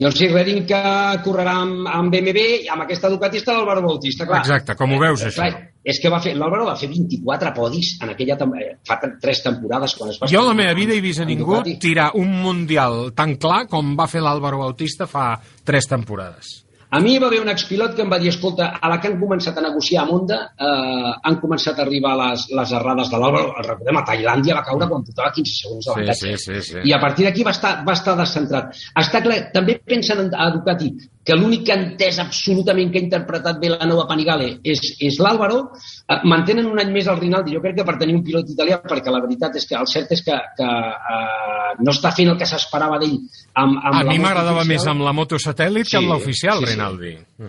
Doncs sí, Redding que correrà amb, amb BMW i amb aquesta Ducati està l'Álvaro Bautista, clar. Exacte, com ho veus, Eh, això? Clar, és que va fer, l'Álvaro va fer 24 podis en aquella eh, fa tre- tres temporades quan es va Jo a la meva vida he vist a ningú Ducati. tirar un mundial tan clar com va fer l'Àlvaro Bautista fa tres temporades. A mi hi va haver un expilot que em va dir, escolta, a la que han començat a negociar amb Honda, eh, han començat a arribar les, les errades de. El recordem, a Tailàndia va caure quan portava 15 segons d'avantatge. Sí, sí, sí, sí. I a partir d'aquí va, estar, va estar descentrat. Està clar, també pensen en, a Ducati que l'únic que ha entès absolutament que ha interpretat bé la nova Panigale és, és l'Àlvaro. Eh, mantenen un any més el Rinaldi, jo crec que per tenir un pilot italià, perquè la veritat és que el cert és que, que eh, no està fent el que s'esperava d'ell amb, amb A la mi m'agradava més amb la moto satèl·lit que amb l'oficial, sí, sí. Rinaldi.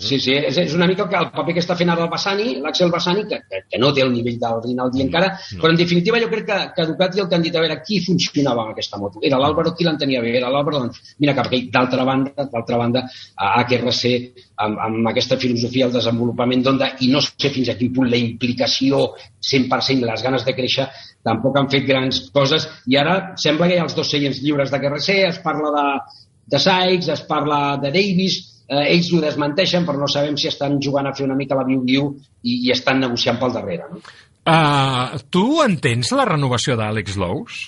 Sí, sí, és, és una mica el, que, el paper que està fent ara el Bassani, l'Axel Bassani, que, que, que no té el nivell del Rinaldi encara, no. però en definitiva jo crec que, que Ducati el que han dit a veure qui funcionava amb aquesta moto. Era l'Àlvaro qui l'entenia bé, era l'Àlvaro, doncs, mira cap aquí. D'altra banda, d'altra banda, a HRC, amb, amb aquesta filosofia del desenvolupament d'Onda, i no sé fins a quin punt la implicació 100% les ganes de créixer, tampoc han fet grans coses, i ara sembla que hi ha els dos seients lliures d'HRC, es parla de, de Sykes, es parla de Davis, eh, ells ho desmenteixen, però no sabem si estan jugant a fer una mica la viu-viu i, i estan negociant pel darrere. No? Uh, tu entens la renovació d'Àlex Lous?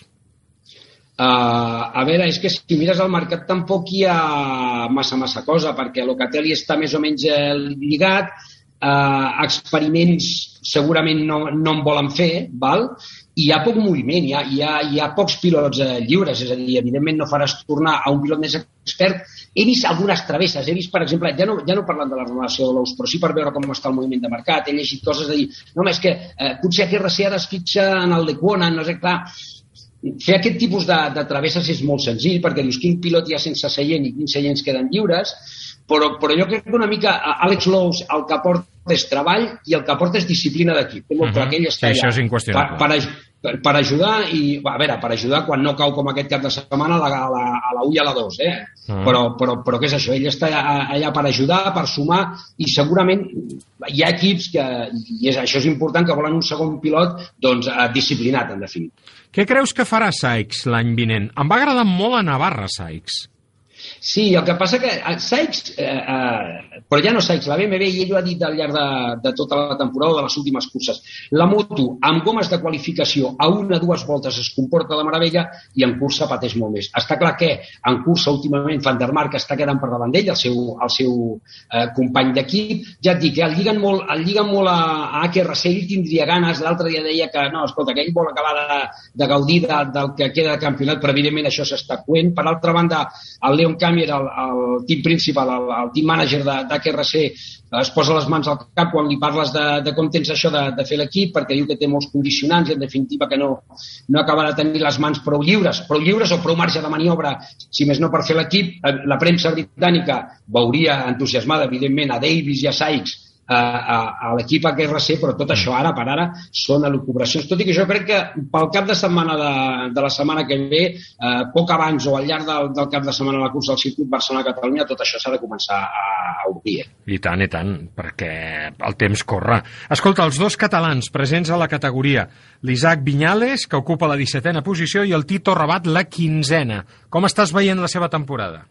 Uh, a veure, és que si mires el mercat tampoc hi ha massa, massa cosa, perquè Locatelli està més o menys eh, lligat, uh, experiments segurament no, no en volen fer, val? Hi ha poc moviment, hi ha, hi ha, hi ha pocs pilots eh, lliures, és a dir, evidentment no faràs tornar a un pilot més expert. He vist algunes travesses, he vist, per exemple, ja no, ja no parlant de la renovació de l'Ous, però sí per veure com està el moviment de mercat, he llegit coses de dir, no, és que eh, potser aquest RC ara es en el de Quona, no sé, clar, fer aquest tipus de, de travesses és molt senzill perquè dius quin pilot hi ha sense seient i quins seients queden lliures però, però jo crec que una mica a Àlex Lous el que aporta és treball i el que aporta és disciplina d'equip. Té molt Mhm. clar que ell Sí, està això allà és inqüestionable. Per, per, per, ajudar i, a veure, per ajudar quan no cau com aquest cap de setmana a la, a la, a la 1 i a la 2, eh? Mhm. Però, però, però què és això? Ell està a- allà per ajudar, per sumar i segurament hi ha equips que, i és, això és important, que volen un segon pilot doncs, eh, disciplinat, en definitiva. Què creus que farà Sykes l'any vinent? Em va agradar molt a Navarra, Sykes. Sí, el que passa que eh, Sykes, eh, eh, però ja no Sykes, la BMW, i ell ho ha dit al llarg de, de tota la temporada de les últimes curses, la moto amb gomes de qualificació a una o dues voltes es comporta de meravella i en cursa pateix molt més. Està clar que en cursa últimament Van der Mark està quedant per davant d'ell, el seu, el seu eh, company d'equip. Ja et dic, eh, el lliguen molt, el lliguen molt a, a HRC, ell tindria ganes, l'altre dia deia que no, escolta, que ell vol acabar de, de gaudir de, del que queda de campionat, però evidentment això s'està coent. Per altra banda, el Leon Camier, el, el team principal, el, el team manager d'HRC, es posa les mans al cap quan li parles de, de com tens això de, de fer l'equip, perquè diu que té molts condicionants i en definitiva que no, no acaba de tenir les mans prou lliures, prou lliures o prou marge de maniobra, si més no per fer l'equip. Eh, La premsa britànica veuria entusiasmada, evidentment, a Davis i a Sykes a, a, a l'equip HRC, però tot això ara per ara són elucubracions. Tot i que jo crec que pel cap de setmana de, de la setmana que ve, eh, poc abans o al llarg del, del cap de setmana de la cursa del circuit Barcelona-Catalunya, tot això s'ha de començar a, a obrir. eh? I tant, i tant, perquè el temps corre. Escolta, els dos catalans presents a la categoria, l'Isaac Vinyales, que ocupa la 17a posició, i el Tito Rabat, la 15a. Com estàs veient la seva temporada?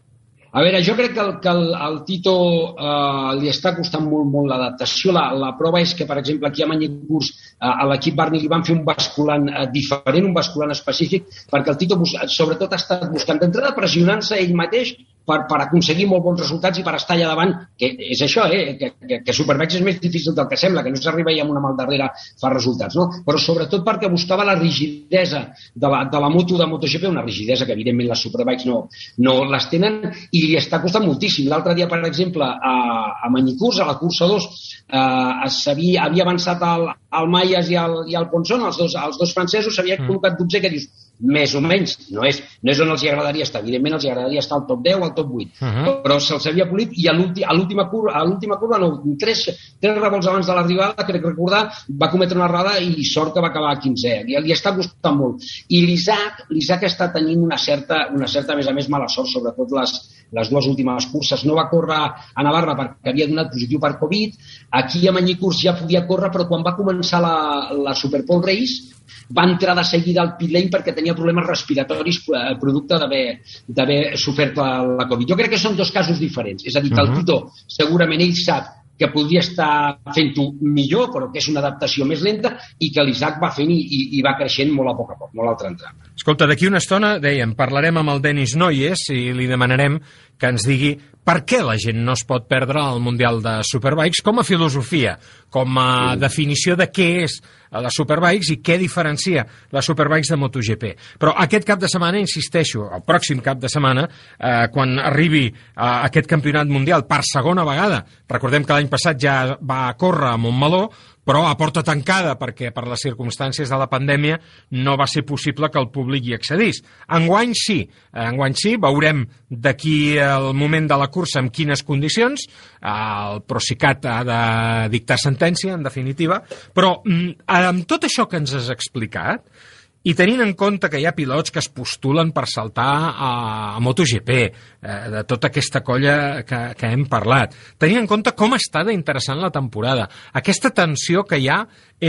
A veure, jo crec que el, que el, el Tito eh, li està costant molt, molt l'adaptació. La, la prova és que, per exemple, aquí a Manyicurs, eh, a l'equip Barney li van fer un basculant eh, diferent, un basculant específic, perquè el Tito, sobretot, ha estat buscant d'entrada pressionant-se ell mateix per, per aconseguir molt bons resultats i per estar allà davant, que és això, eh? que, que, que Superbikes és més difícil del que sembla, que no s'arriba i amb una mà al darrere fa resultats, no? però sobretot perquè buscava la rigidesa de la, de la moto de MotoGP, una rigidesa que evidentment les Superbikes no, no les tenen i li està costant moltíssim. L'altre dia, per exemple, a, a Manyicurs, a la cursa 2, eh, s'havia havia avançat el, el Mayas i el, i el Ponson, els dos, els dos francesos, s'havia Mm. col·locat 12, que dius, més o menys, no és, no és on els hi agradaria estar, evidentment els hi agradaria estar al top 10 o al top 8, Uh -huh. però se'ls havia polit i a l'últi- a l'última curva, a l'última curva no, tres, tres revolts abans de l'arribada, crec recordar, va cometre una errada i sort que va acabar a 15è. Li, li està costant molt. I l'Isaac, l'Isaac està tenint una certa, una certa, a més a més, mala sort, sobretot les, les dues últimes curses. No va córrer a Navarra perquè havia donat positiu per Covid. Aquí a Manyicurs ja podia córrer, però quan va començar la, la Superpole Race va entrar de seguida al pit lane perquè tenia problemes respiratoris eh, producte d'haver sofert la, la Covid. Jo crec que són dos casos diferents. És a dir, que el Mhm. Tito segurament ell sap que podria estar fent-ho millor, però que és una adaptació més lenta, i que l'Isaac va fent i, i, i va creixent molt a poc a poc, molt al tram. Escolta, d'aquí una estona, dèiem, parlarem amb el Denis Noyes i li demanarem que ens digui per què la gent no es pot perdre el Mundial de Superbikes com a filosofia, com a definició de què és la Superbikes i què diferencia la Superbikes de MotoGP. Però aquest cap de setmana, insisteixo, el pròxim cap de setmana, eh, quan arribi eh, aquest campionat mundial per segona vegada, recordem que l'any passat ja va córrer a Montmeló, però a porta tancada perquè per les circumstàncies de la pandèmia no va ser possible que el públic hi accedís. Enguany sí, enguany sí, veurem d'aquí el moment de la cursa en quines condicions, el Procicat ha de dictar sentència, en definitiva, però mm, amb tot això que ens has explicat, i tenint en compte que hi ha pilots que es postulen per saltar a, a MotoGP, eh, de tota aquesta colla que, que hem parlat, tenint en compte com està d'interessant la temporada, aquesta tensió que hi ha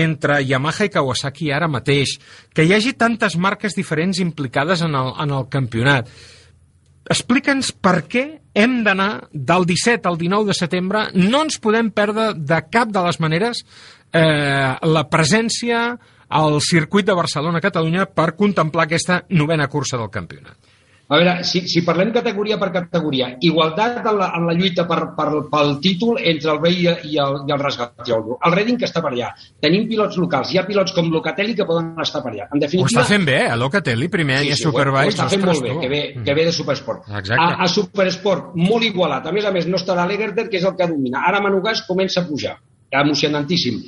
entre Yamaha i Kawasaki ara mateix, que hi hagi tantes marques diferents implicades en el, en el campionat, explica'ns per què hem d'anar del 17 al 19 de setembre, no ens podem perdre de cap de les maneres eh, la presència al circuit de Barcelona-Catalunya per contemplar aquesta novena cursa del campionat. A veure, si, si parlem categoria per categoria, igualtat en la, en la lluita per, per, pel títol entre el Rei i el, i el Rasgatiolo. El Redding que està per allà. Tenim pilots locals. Hi ha pilots com Locatelli que poden estar per allà. En definitiva... Ho està fent bé, eh, Locatelli, primer any sí, sí, a Superbike. Ho està fent molt bé, que ve, que ve de Supersport. Exacte. A, a Supersport, molt igualat. A més a més, no estarà l'Egerter, que és el que domina. Ara Manugàs comença a pujar. Emocionantíssim.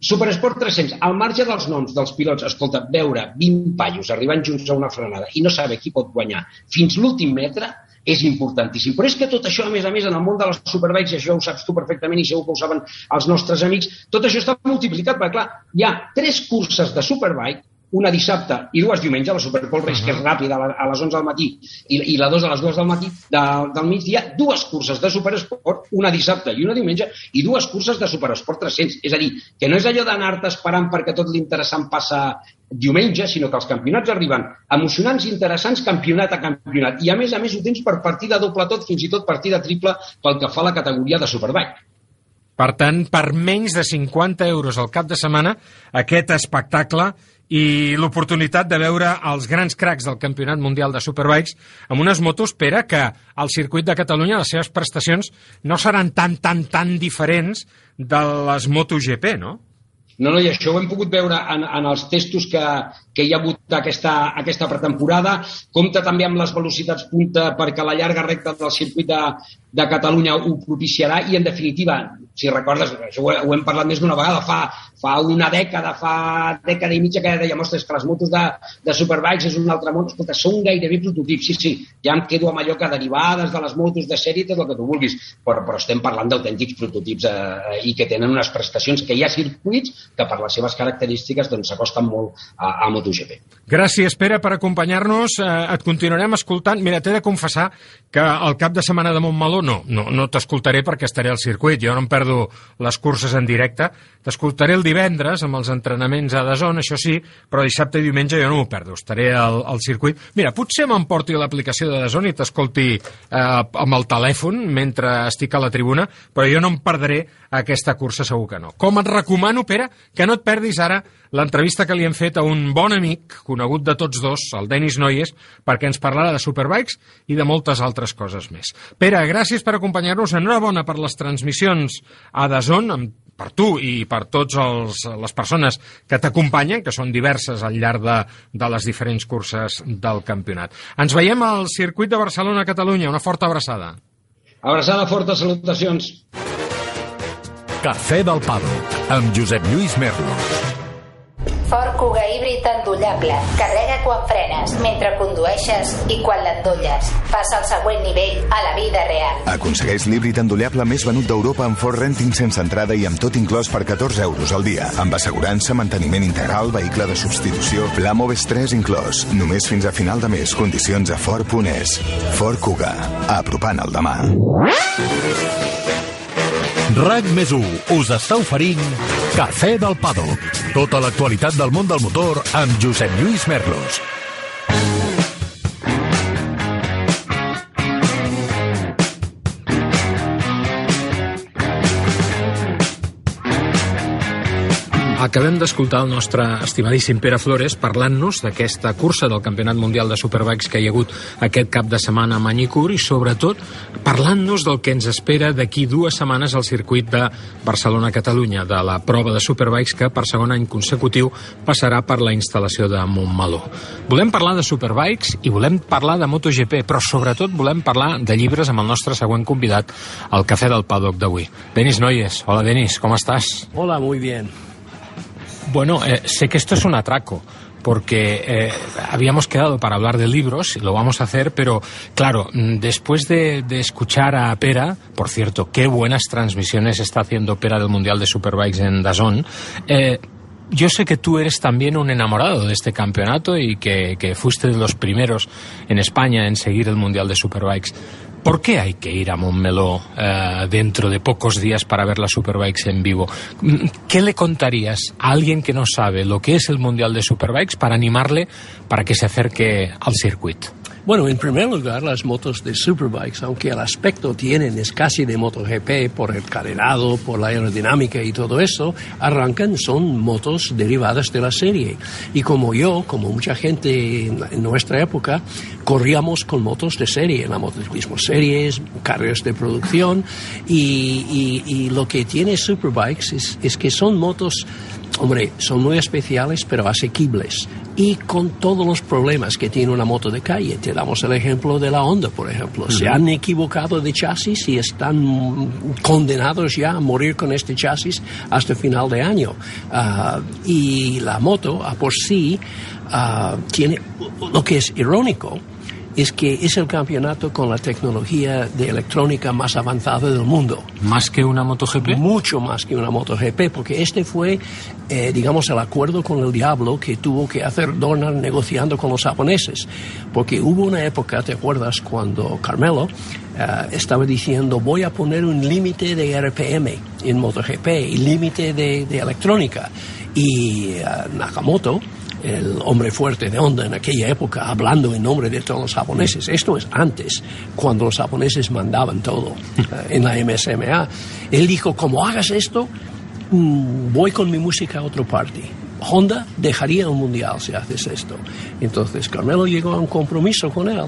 Superesport 300, al marge dels noms dels pilots, escolta, veure 20 pallos arribant junts a una frenada i no saber qui pot guanyar fins l'últim metre és importantíssim. Però és que tot això, a més a més, en el món de les superbikes, això ho saps tu perfectament i segur que ho saben els nostres amics, tot això està multiplicat, perquè clar, hi ha tres curses de superbike una dissabte i dues diumenge, la Superpole Race, uh -huh. que és ràpida, a les 11 del matí, i, i la 2 a les 2 del matí, de, del migdia, dues curses de Superesport, una dissabte i una diumenge, i dues curses de Superesport 300. És a dir, que no és allò d'anar-te esperant perquè tot l'interessant passa diumenge, sinó que els campionats arriben emocionants, interessants, campionat a campionat. I a més a més ho tens per partida doble tot, fins i tot partida triple pel que fa a la categoria de Superbike. Per tant, per menys de 50 euros al cap de setmana, aquest espectacle i l'oportunitat de veure els grans cracs del Campionat Mundial de Superbikes amb unes motos, espera que al circuit de Catalunya les seves prestacions no seran tan, tan, tan diferents de les MotoGP, no? No, no, i això ho hem pogut veure en, en els testos que, que hi ha hagut aquesta, aquesta pretemporada. Compta també amb les velocitats punta perquè la llarga recta del circuit de, de Catalunya ho propiciarà i, en definitiva, si recordes, això ho, ho hem parlat més d'una vegada, fa, fa una dècada, fa dècada i mitja que dèiem, ostres, que les motos de, de Superbikes és un altre món. Escolta, són gairebé prototips. Sí, sí, ja em quedo amb allò que derivades de les motos de sèrie, tot el que tu vulguis, però, però estem parlant d'autèntics prototips eh, i que tenen unes prestacions que hi ha circuits que per les seves característiques doncs, s'acosten molt a, a MotoGP. Gràcies, Pere, per acompanyar-nos. Eh, et continuarem escoltant. Mira, t'he de confessar que el cap de setmana de Montmeló no, no, no t'escoltaré perquè estaré al circuit. Jo no em perdo les curses en directe. T'escoltaré el divendres amb els entrenaments a Dazón, això sí, però dissabte i diumenge jo no m'ho perdo. Estaré al, al circuit. Mira, potser m'emporti l'aplicació de Dazón i t'escolti eh, amb el telèfon mentre estic a la tribuna, però jo no em perdré aquesta cursa segur que no. Com et recomano, Pere, que no et perdis ara l'entrevista que li hem fet a un bon amic, conegut de tots dos, el Denis Noyes, perquè ens parlarà de Superbikes i de moltes altres coses més. Pere, gràcies per acompanyar-nos. Enhorabona per les transmissions a Dazón, per tu i per tots els, les persones que t'acompanyen, que són diverses al llarg de, de les diferents curses del campionat. Ens veiem al circuit de Barcelona-Catalunya. Una forta abraçada. Abraçada forta, salutacions. Cafè del Pado, amb Josep Lluís Merlos. Kuga híbrid endollable. Carrega quan frenes, mentre condueixes i quan l'endolles. Passa al següent nivell a la vida real. Aconsegueix l'híbrid endollable més venut d'Europa amb Ford Renting sense entrada i amb tot inclòs per 14 euros al dia. Amb assegurança, manteniment integral, vehicle de substitució, pla Moves 3 inclòs. Només fins a final de mes. Condicions a Ford.es. Ford Kuga. Apropant el demà. RAC més us està oferint Cafè del Paddock. Tota l'actualitat del món del motor amb Josep Lluís Merlos. Acabem d'escoltar el nostre estimadíssim Pere Flores parlant-nos d'aquesta cursa del Campionat Mundial de Superbikes que hi ha hagut aquest cap de setmana a Manicur i sobretot parlant-nos del que ens espera d'aquí dues setmanes al circuit de Barcelona-Catalunya, de la prova de Superbikes que per segon any consecutiu passarà per la instal·lació de Montmeló. Volem parlar de Superbikes i volem parlar de MotoGP, però sobretot volem parlar de llibres amb el nostre següent convidat al Cafè del Paddock d'avui. Denis Noyes. Hola, Denis, com estàs? Hola, muy bien. Bueno, eh, sé que esto es un atraco, porque eh, habíamos quedado para hablar de libros, y lo vamos a hacer, pero claro, mm, después de, escuchar a Pera, por cierto, qué buenas transmisiones está haciendo Pera del Mundial de Superbikes en Dazón, eh, yo sé que tú eres también un enamorado de este campeonato y que, que fuiste de los primeros en España en seguir el Mundial de Superbikes. ¿Por qué hay que ir a Montmeló eh, dentro de pocos días para ver las Superbikes en vivo? ¿Qué le contarías a alguien que no sabe lo que es el Mundial de Superbikes para animarle para que se acerque al circuito? Bueno, en primer lugar, las motos de Superbikes, aunque el aspecto tienen es casi de MotoGP por el carenado, por la aerodinámica y todo eso, arrancan, son motos derivadas de la serie. Y como yo, como mucha gente en nuestra época, corríamos con motos de serie, en la motociclismo series, carreras de producción, y, y, y lo que tiene Superbikes es, es que son motos hombre, son muy especiales pero asequibles y con todos los problemas que tiene una moto de calle. Te damos el ejemplo de la Honda, por ejemplo. Uh -huh. Se han equivocado de chasis y están condenados ya a morir con este chasis hasta final de año. Uh, y la moto, a por sí, uh, tiene lo que es irónico es que es el campeonato con la tecnología de electrónica más avanzada del mundo. ¿Más que una MotoGP? Mucho más que una MotoGP, porque este fue, eh, digamos, el acuerdo con el diablo que tuvo que hacer Dornar negociando con los japoneses. Porque hubo una época, ¿te acuerdas?, cuando Carmelo Uh, estaba diciendo voy a poner un límite de RPM en MotoGP y límite de, de, electrónica. Y uh, Nakamoto, el hombre fuerte de Honda en aquella época, hablando en nombre de todos los japoneses. Esto es antes, cuando los japoneses mandaban todo uh, en la MSMA. Él dijo, como hagas esto, mmm, voy con mi música a otra parte. Honda dejaría un mundial si haces esto. Entonces Carmelo llegó a un compromiso con él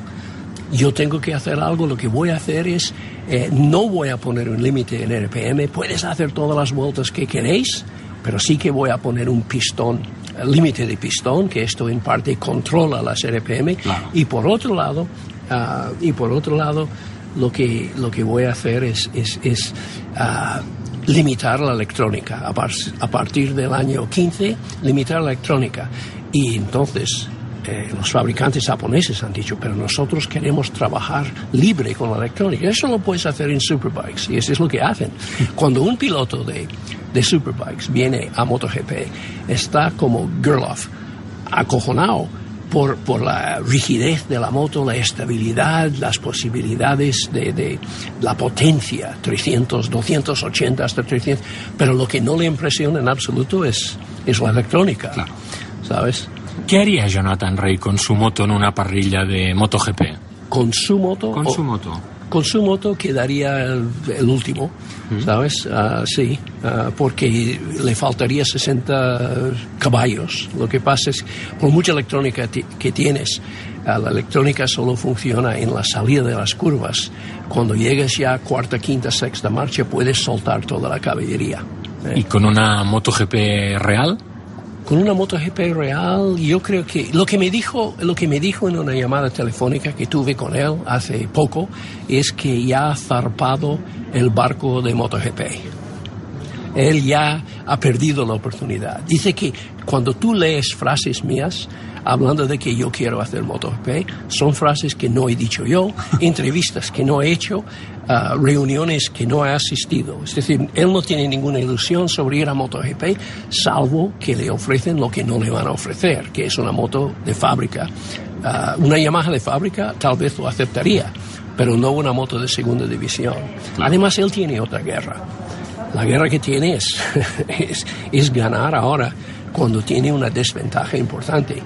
yo tengo que hacer algo, lo que voy a hacer es, eh, no voy a poner un límite en RPM, puedes hacer todas las vueltas que queréis, pero sí que voy a poner un pistón, límite de pistón, que esto en parte controla las RPM, claro. y por otro lado, uh, y por otro lado, lo que, lo que voy a hacer es, es, es uh, limitar la electrónica. A, par a partir del año 15, limitar la electrónica. Y entonces, eh, los fabricantes japoneses han dicho, pero nosotros queremos trabajar libre con la electrónica. Eso lo puedes hacer en Superbikes y eso es lo que hacen. [LAUGHS] Cuando un piloto de, de Superbikes viene a MotoGP, está como Gerloff, acojonado por, por la rigidez de la moto, la estabilidad, las posibilidades de, de, la potencia, 300, 280 hasta 300, pero lo que no le impresiona en absoluto es, es la electrónica, claro. ¿sabes? ¿Qué haría Jonathan Rey con su moto en una parrilla de MotoGP? Con su moto. Con su moto. Con su moto quedaría el, el último, ¿Mm? ¿sabes? Uh, sí, uh, porque le faltaría 60 caballos. Lo que pasa es, por mucha electrónica que tienes, uh, la electrónica solo funciona en la salida de las curvas. Cuando llegas ya a cuarta, quinta, sexta marcha, puedes soltar toda la caballería. ¿eh? ¿Y con una MotoGP real? Con una MotoGP real, yo creo que lo que me dijo, lo que me dijo en una llamada telefónica que tuve con él hace poco es que ya ha zarpado el barco de MotoGP. Él ya ha perdido la oportunidad. Dice que cuando tú lees frases mías hablando de que yo quiero hacer MotoGP, son frases que no he dicho yo, [LAUGHS] entrevistas que no he hecho, uh, reuniones que no he asistido. Es decir, él no tiene ninguna ilusión sobre ir a MotoGP, salvo que le ofrecen lo que no le van a ofrecer, que es una moto de fábrica. Uh, una Yamaha de fábrica tal vez lo aceptaría, pero no una moto de segunda división. Además, él tiene otra guerra. La guerra que tiene es, [LAUGHS] es, es ganar ahora cuando tiene una desventaja importante.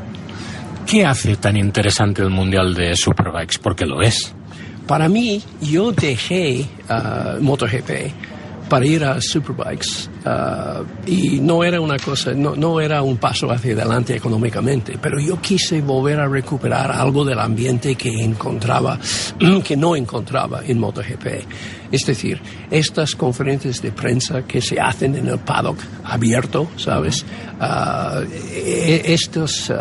¿Qué hace tan interesante el Mundial de Superbikes? Porque lo es. Para mí, yo dejé uh, MotoGP para ir a Superbikes uh, y no era una cosa, no, no, era un paso hacia adelante económicamente, pero yo quise volver a recuperar algo del ambiente que encontraba, [CLEARS THROAT] que no encontraba en MotoGP. Es decir, estas conferencias de prensa que se hacen en el paddock abierto, ¿sabes? Uh, estos...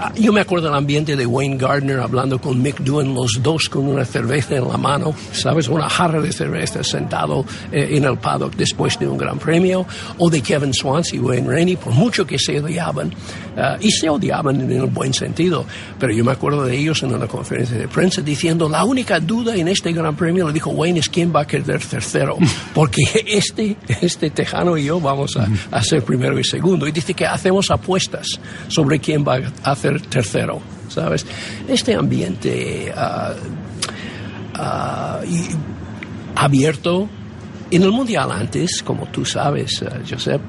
Uh, yo me acuerdo del ambiente de Wayne Gardner hablando con Mick Doohan, los dos con una cerveza en la mano, ¿sabes? Una jarra de cerveza sentado eh, en el paddock después de un gran premio, o de Kevin Swans y Wayne Rainey, por mucho que se odiaban, uh, y se odiaban en el buen sentido, pero yo me acuerdo de ellos en una conferencia de prensa diciendo, la única duda en este gran premio, le dijo Wayne, es quién va a quedar tercero, [LAUGHS] porque este, este tejano y yo vamos a, a ser primero y segundo, y dice que hacemos apuestas sobre quién va a hacer tercero, ¿sabes? Este ambiente uh, uh, y abierto. En el Mundial antes, como tú sabes, uh, Josep,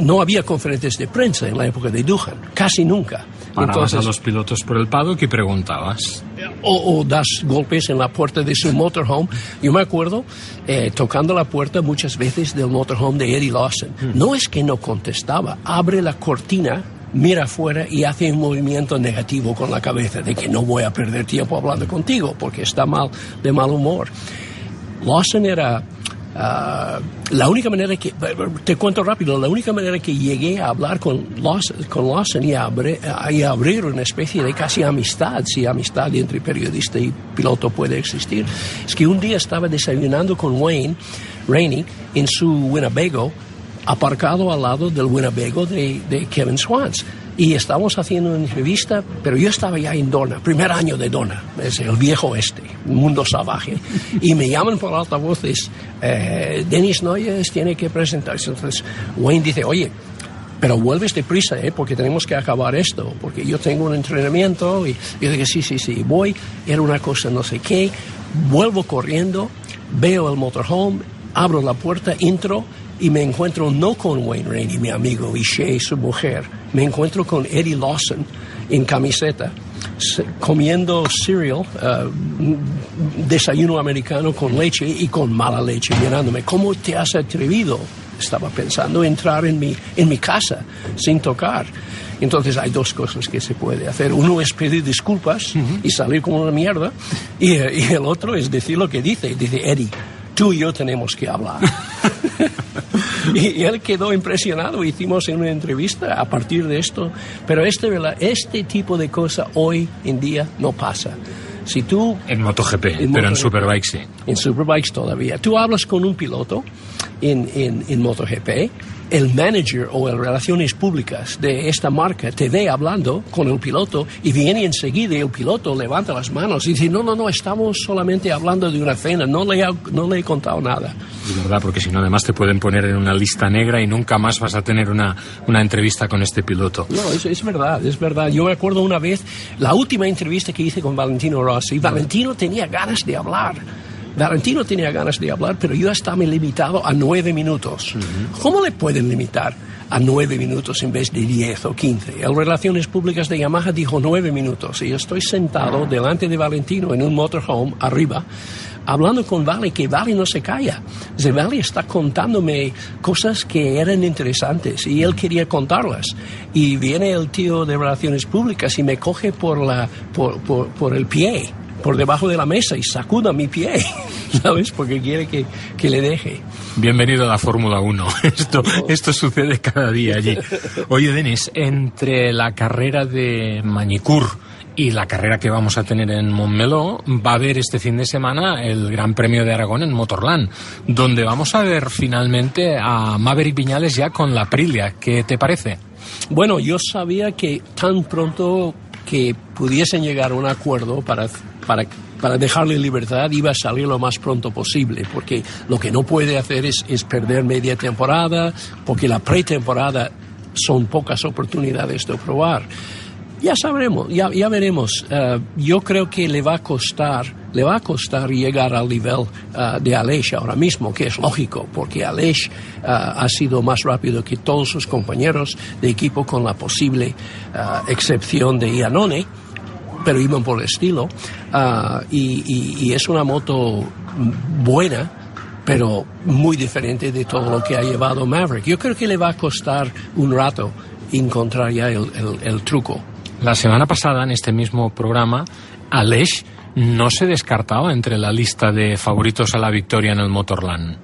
no había conferencias de prensa en la época de Duhan, casi nunca. Parabas Entonces, a los pilotos por el paddock y preguntabas. O, o, das golpes en la puerta de su motorhome. Yo me acuerdo eh, tocando la puerta muchas veces del motorhome de Eddie Lawson. Mm. No es que no contestaba, abre la cortina mira afuera y hace un movimiento negativo con la cabeza de que no voy a perder tiempo hablando contigo porque está mal, de mal humor. Lawson era uh, la única manera que, te cuento rápido, la única manera que llegué a hablar con Lawson, y, a y a abrir una especie de casi amistad, si amistad entre periodista y piloto puede existir, es que un día estaba desayunando con Wayne Rainey en su Winnebago aparcado al lado del Winnebago de, de Kevin Swans. Y estábamos haciendo una entrevista, pero yo estaba ya en Dona, primer año de Dona, es el viejo oeste, mundo salvaje. Y me llaman por altavoces, eh, Denis Noyes tiene que presentarse. Entonces Wayne dice, oye, pero vuelves deprisa, ¿eh? porque tenemos que acabar esto, porque yo tengo un entrenamiento. Y yo dije, sí, sí, sí, voy, era una cosa no sé qué, vuelvo corriendo, veo el motorhome, abro la puerta, entro y me encuentro no con Wayne Rainey, mi amigo, y Shay, su mujer, me encuentro con Eddie Lawson en camiseta, comiendo cereal, uh, desayuno americano con leche y con mala leche, mirándome, ¿cómo te has atrevido? Estaba pensando entrar en mi, en mi casa sin tocar. Entonces hay dos cosas que se puede hacer. Uno es pedir disculpas y salir como una mierda, y, y el otro es decir lo que dice. Dice, Eddie, tú y yo tenemos que hablar. [LAUGHS] [LAUGHS] y, él quedó impresionado. Hicimos una entrevista a partir de esto. Pero este, este tipo de cosa hoy en día no pasa. Si tú... En MotoGP, pero en Superbikes sí. En Superbikes todavía. Tú hablas con un piloto en, en, en MotoGP el manager o el relaciones públicas de esta marca te ve hablando con el piloto y viene enseguida y el piloto levanta las manos y dice, no, no, no, estamos solamente hablando de una cena, no le, no le he contado nada. Es verdad, porque si no, además te pueden poner en una lista negra y nunca más vas a tener una, una entrevista con este piloto. No, es, es verdad, es verdad. Yo me acuerdo una vez, la última entrevista que hice con Valentino Rossi, Valentino tenía ganas de hablar Valentino tenía ganas de hablar, pero yo estaba limitado a nueve minutos. ¿Cómo le pueden limitar a nueve minutos en vez de diez o quince? El Relaciones Públicas de Yamaha dijo nueve minutos y yo estoy sentado delante de Valentino en un motorhome arriba hablando con Vale, que Vale no se calla. Vale está contándome cosas que eran interesantes y él quería contarlas. Y viene el tío de Relaciones Públicas y me coge por, la, por, por, por el pie por debajo de la mesa y sacuda mi pie, [LAUGHS] ¿sabes? Porque quiere que, que le deje. Bienvenido a la Fórmula 1. [LAUGHS] Esto, esto sucede cada día allí. Oye, Denis, entre la carrera de Manicur y la carrera que vamos a tener en Montmeló, va a haber este fin de semana el Gran Premio de Aragón en Motorland, donde vamos a ver finalmente a Maverick Viñales ya con la Aprilia. ¿Qué te parece? Bueno, yo sabía que tan pronto que pudiesen llegar a un acuerdo para, para, para dejarle libertad iba a salir lo más pronto posible, porque lo que no puede hacer es, es perder media temporada, porque la pretemporada son pocas oportunidades de probar. Ya sabremos, ya, ya veremos. Uh, yo creo que le va a costar, le va a costar llegar al nivel uh, de Aleix ahora mismo, que es lógico, porque Aleix uh, ha sido más rápido que todos sus compañeros de equipo, con la posible excepción de Iannone, pero iban por el estilo. Y, y, y, es una moto buena pero muy diferente de todo lo que ha llevado Maverick. Yo creo que le va a costar un rato encontrar ya el, el- el truco. La semana pasada, en este mismo programa, Aleix no se descartaba entre la lista de favoritos a la victoria en el Motorland.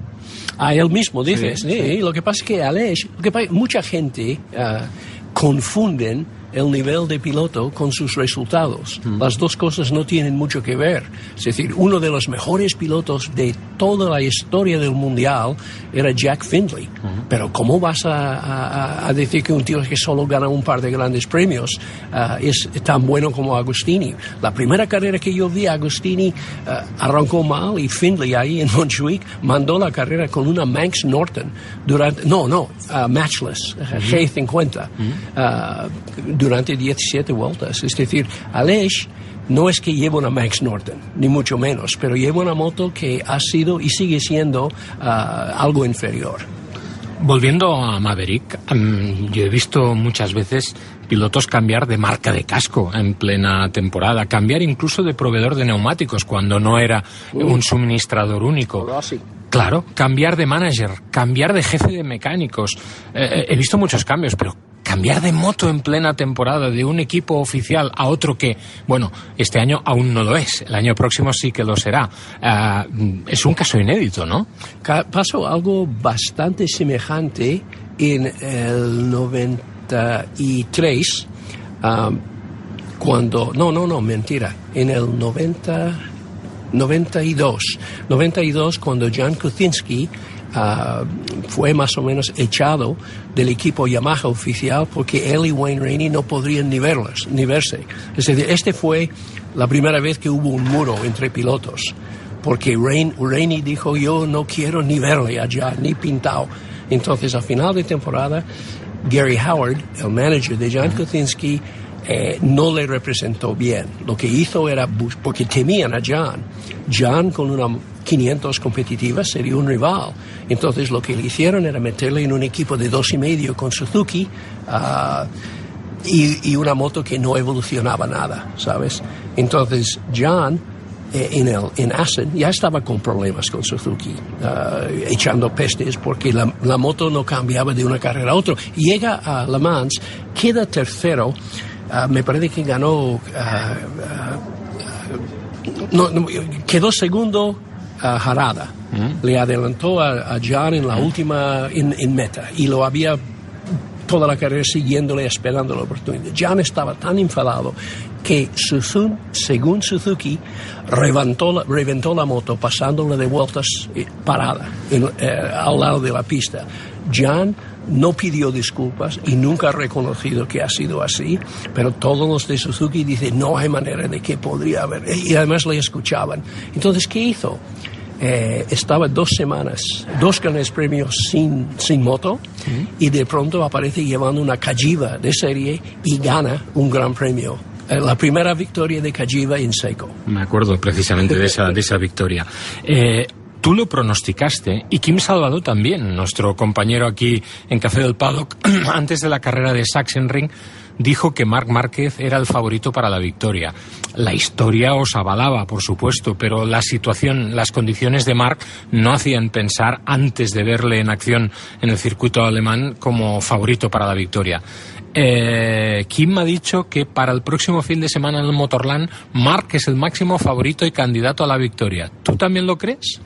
A él mismo, dices. Sí, Sí. Lo que pasa es que Aleix, lo que pasa- mucha gente ah, confunden el nivel de piloto con sus resultados. Las dos cosas no tienen mucho que ver. Es decir, uno de los mejores pilotos de toda la historia del mundial era Jack Findlay. Pero ¿cómo vas a, a- a decir que un tío que solo gana un par de grandes premios ah, es tan bueno como Agostini? La primera carrera que yo vi Agostini ah, arrancó mal y Findlay ahí en Montjuic mandó la carrera con una Manx Norton durante, no, no, ah, matchless, G50, ah, durante 17 vueltas. Es decir, Aleix no es que lleve una Manx Norton, ni mucho menos, pero lleva una moto que ha sido y sigue siendo ah, algo inferior. Volviendo a Maverick, mm, yo he visto muchas veces pilotos cambiar de marca de casco en plena temporada, cambiar incluso de proveedor de neumáticos cuando no era un suministrador único. Claro, cambiar de manager, cambiar de jefe de mecánicos. Eh, eh, he visto muchos cambios, pero cambiar de moto en plena temporada de un equipo oficial a otro que, bueno, este año aún no lo es, el año próximo sí que lo será. Ah, es un caso inédito, ¿no? Pasó algo bastante semejante en el 93, am, cuando, no, no, no, mentira, en el 90, 92, 92 cuando Jan Kucinski ah, fue más o menos echado del equipo Yamaha oficial porque él y Wayne Rainey no podrían ni verlos, ni verse. Es decir, este fue la primera vez que hubo un muro entre pilotos porque Rain, Rainey dijo yo no quiero ni verle allá, ni pintado. Entonces a final de temporada, Gary Howard, el manager de Jan Kucinski, eh, no le representó bien. Lo que hizo era, porque temían a Jan. Jan con una 500 competitiva sería un rival. Entonces lo que le hicieron era meterle en un equipo de dos y medio con Suzuki ah, y, y una moto que no evolucionaba nada, ¿sabes? Entonces Jan eh, en, el, en Assen ya estaba con problemas con Suzuki, ah, echando pestes porque la, la moto no cambiaba de una carrera a otra. Llega a Le Mans, queda tercero, ah, me parece que ganó, ah, no, no, quedó segundo a Harada. Le adelantó a, a Jan en la última, en, en meta, y lo había toda la carrera siguiéndole, esperando la oportunidad. Jan estaba tan enfadado que Suzu- según Suzuki reventó la, reventó la moto pasándola de vueltas eh, parada en- eh, al lado de la pista. Jan no pidió disculpas y nunca ha reconocido que ha sido así, pero todos los de Suzuki dicen no hay manera de que podría haber, y además le escuchaban. Entonces, ¿qué hizo? Eh, estaba dos semanas, dos grandes premios sin, sin moto y de pronto aparece llevando una Cajiva de serie y gana un gran premio. Eh, la primera victoria de Cajiva en seco. Me acuerdo precisamente de esa, de esa victoria. Eh, tú lo pronosticaste y Kim Salvador también, nuestro compañero aquí en Café del Paddock, [CLEARS THROAT] antes de la carrera de Sachsenring, dijo que Marc Márquez era el favorito para la victoria. La historia os avalaba, por supuesto, pero la situación, las condiciones de Marc no hacían pensar, antes de verle en acción en el circuito alemán, como favorito para la victoria. Eh, Kim me ha dicho que para el próximo fin de semana en el Motorland, Marc es el máximo favorito y candidato a la victoria. ¿Tú también lo crees?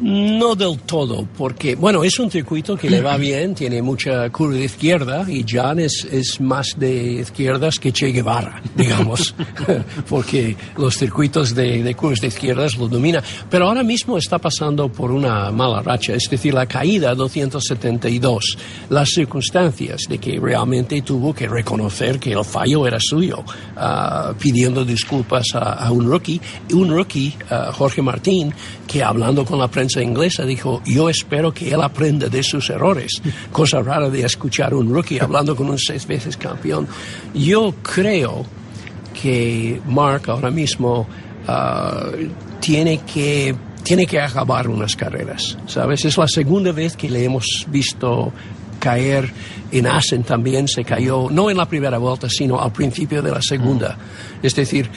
No del todo, porque, bueno, es un circuito que le va [CLEARS THROAT] bien, tiene mucha curva de izquierda y Jan es, es más de izquierdas que Che Guevara, [LAUGHS] digamos, [LAUGHS] porque los circuitos de, de curvas de izquierdas lo domina. Pero ahora mismo está pasando por una mala racha, es decir, la caída 272, las circunstancias de que realmente tuvo que reconocer que el fallo era suyo, ah, pidiendo disculpas a, a un rookie, un rookie, ah, Jorge Martín, que hablando con la prensa inglesa dijo, yo espero que él aprenda de sus errores. [LAUGHS] Cosa rara de escuchar un rookie [LAUGHS] hablando con un seis veces campeón. Yo creo que Mark ahora mismo ah, tiene que tiene que acabar unas carreras, ¿sabes? Es la segunda vez que le hemos visto caer en Assen también se cayó, no en la primera vuelta, sino al principio de la segunda. Es decir,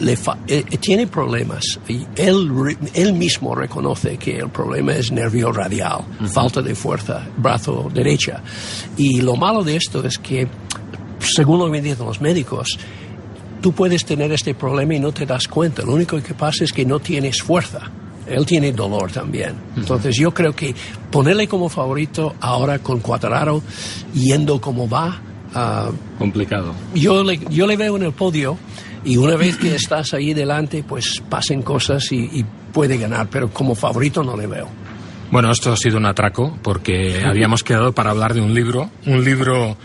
le fa- eh, eh, tiene problemas. Y él, él mismo reconoce que el problema es nervio radial, falta de fuerza, brazo derecha. Y lo malo de esto es que, según lo que dicen los médicos, tú puedes tener este problema y no te das cuenta. Lo único que pasa es que no tienes fuerza. Él tiene dolor también. Entonces yo creo que ponerle como favorito ahora con Cuadraro, yendo como va, ah, Complicado. yo le, yo le veo en el podio y una vez que estás ahí delante, pues pasen cosas y, y puede ganar, pero como favorito no le veo. Bueno, esto ha sido un atraco porque habíamos quedado para hablar de un libro, un libro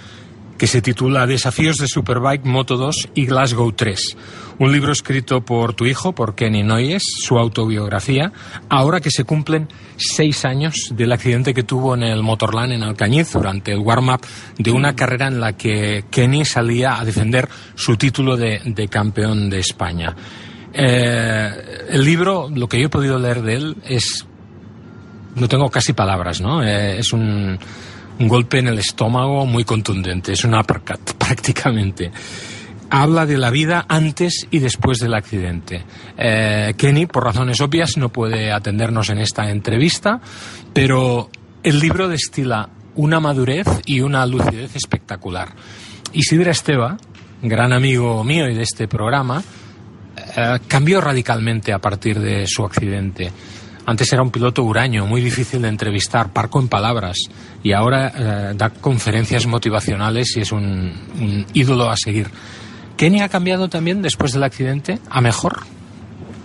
que se titula Desafíos de Superbike Moto 2 y Glasgow 3. Un libro escrito por tu hijo, por Kenny Noyes, su autobiografía, ahora que se cumplen seis años del accidente que tuvo en el Motorland en Alcañiz durante el warm-up de una carrera en la que Kenny salía a defender su título de, de campeón de España. Eh, el libro, lo que yo he podido leer de él es no tengo casi palabras, ¿no? Eh, es un, un golpe en el estómago muy contundente, es un uppercut [LAUGHS] prácticamente. Habla de la vida antes y después del accidente. Eh, Kenny, por razones obvias, no puede atendernos en esta entrevista, pero el libro destila una madurez y una lucidez espectacular. Isidra Esteba, gran amigo mío y de este programa, eh, cambió radicalmente a partir de su accidente. Antes era un piloto huraño, muy difícil de entrevistar, parco en palabras, y ahora eh, da conferencias motivacionales y es un, un ídolo a seguir. ¿Kenny ha cambiado también después del accidente? ¿A mejor?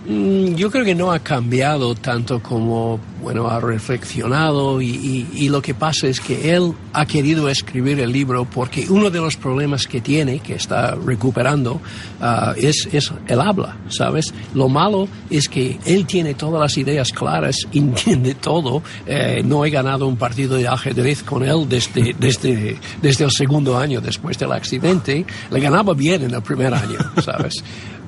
Mm, Yo creo que no ha cambiado tanto como, bueno, ha reflexionado y, y- lo que pasa es que él ha querido escribir el libro porque uno de los problemas que tiene, que está recuperando, ah, es, es el habla, ¿sabes? Lo malo es que él tiene todas las ideas claras, [LAUGHS] entiende todo. Eh, no he ganado un partido de ajedrez con él desde, desde, desde el segundo año después del accidente. Le ganaba bien en el primer año, ¿sabes?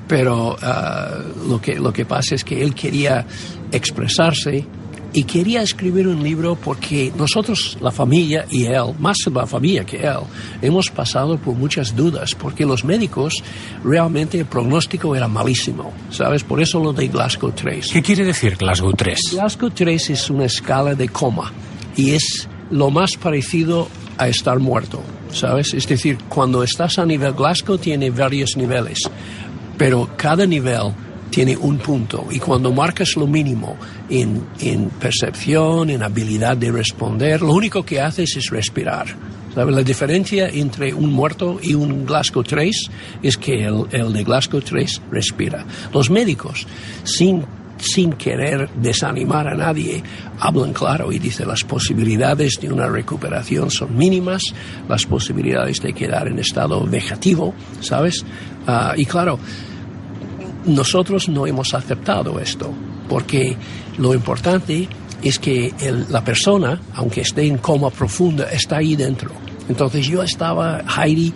Pero ah, lo, que, lo que pasa es que él quería expresarse y quería escribir un libro porque nosotros, la familia y él, más la familia que él, hemos pasado por muchas dudas porque los médicos realmente el pronóstico era malísimo, ¿sabes? Por eso lo de Glasgow 3. ¿Qué quiere decir Glasgow 3? Glasgow 3 es una escala de coma y es lo más parecido a estar muerto, ¿sabes? Es decir, cuando estás a nivel Glasgow tiene varios niveles, pero cada nivel tiene un punto y cuando marcas lo mínimo en, en percepción, en habilidad de responder, lo único que haces es respirar. ¿Sabes? La diferencia entre un muerto y un Glasgow 3 es que el, el de Glasgow 3 respira. Los médicos, sin, sin querer desanimar a nadie, hablan claro y dicen las posibilidades de una recuperación son mínimas, las posibilidades de quedar en estado vegetativo, ¿sabes? Ah, y claro, nosotros no hemos aceptado esto, porque lo importante es que la persona, aunque esté en coma profunda, está ahí dentro. Entonces yo estaba, Heidi,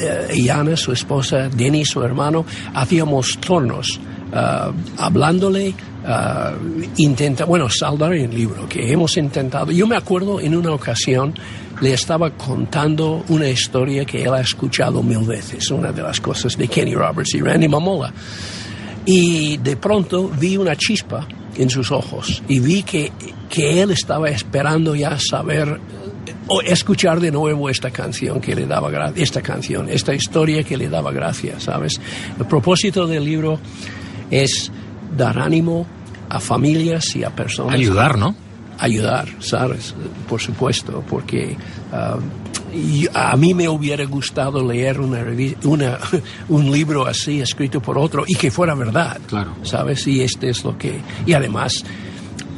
eh, y Ana, su esposa, Denis, su hermano, hacíamos turnos, ah, hablándole, ah, intenta, bueno, saldar el libro, que hemos intentado. Yo me acuerdo en una ocasión, le estaba contando una historia que él ha escuchado mil veces, una de las cosas de Kenny Roberts y Randy Mamola. Y de pronto vi una chispa en sus ojos y vi que, que él estaba esperando ya saber eh, o escuchar de nuevo esta canción que le daba esta canción, esta historia que le daba gracia, ¿sabes? El propósito del libro es dar ánimo a familias y a personas. Ayudar, ¿no? Ayudar, ¿sabes? Por supuesto, porque y a mí me hubiera gustado leer una, una, [LAUGHS] un libro así escrito por otro y que fuera verdad, Claro. ¿sabes? Y este es lo que... Y además,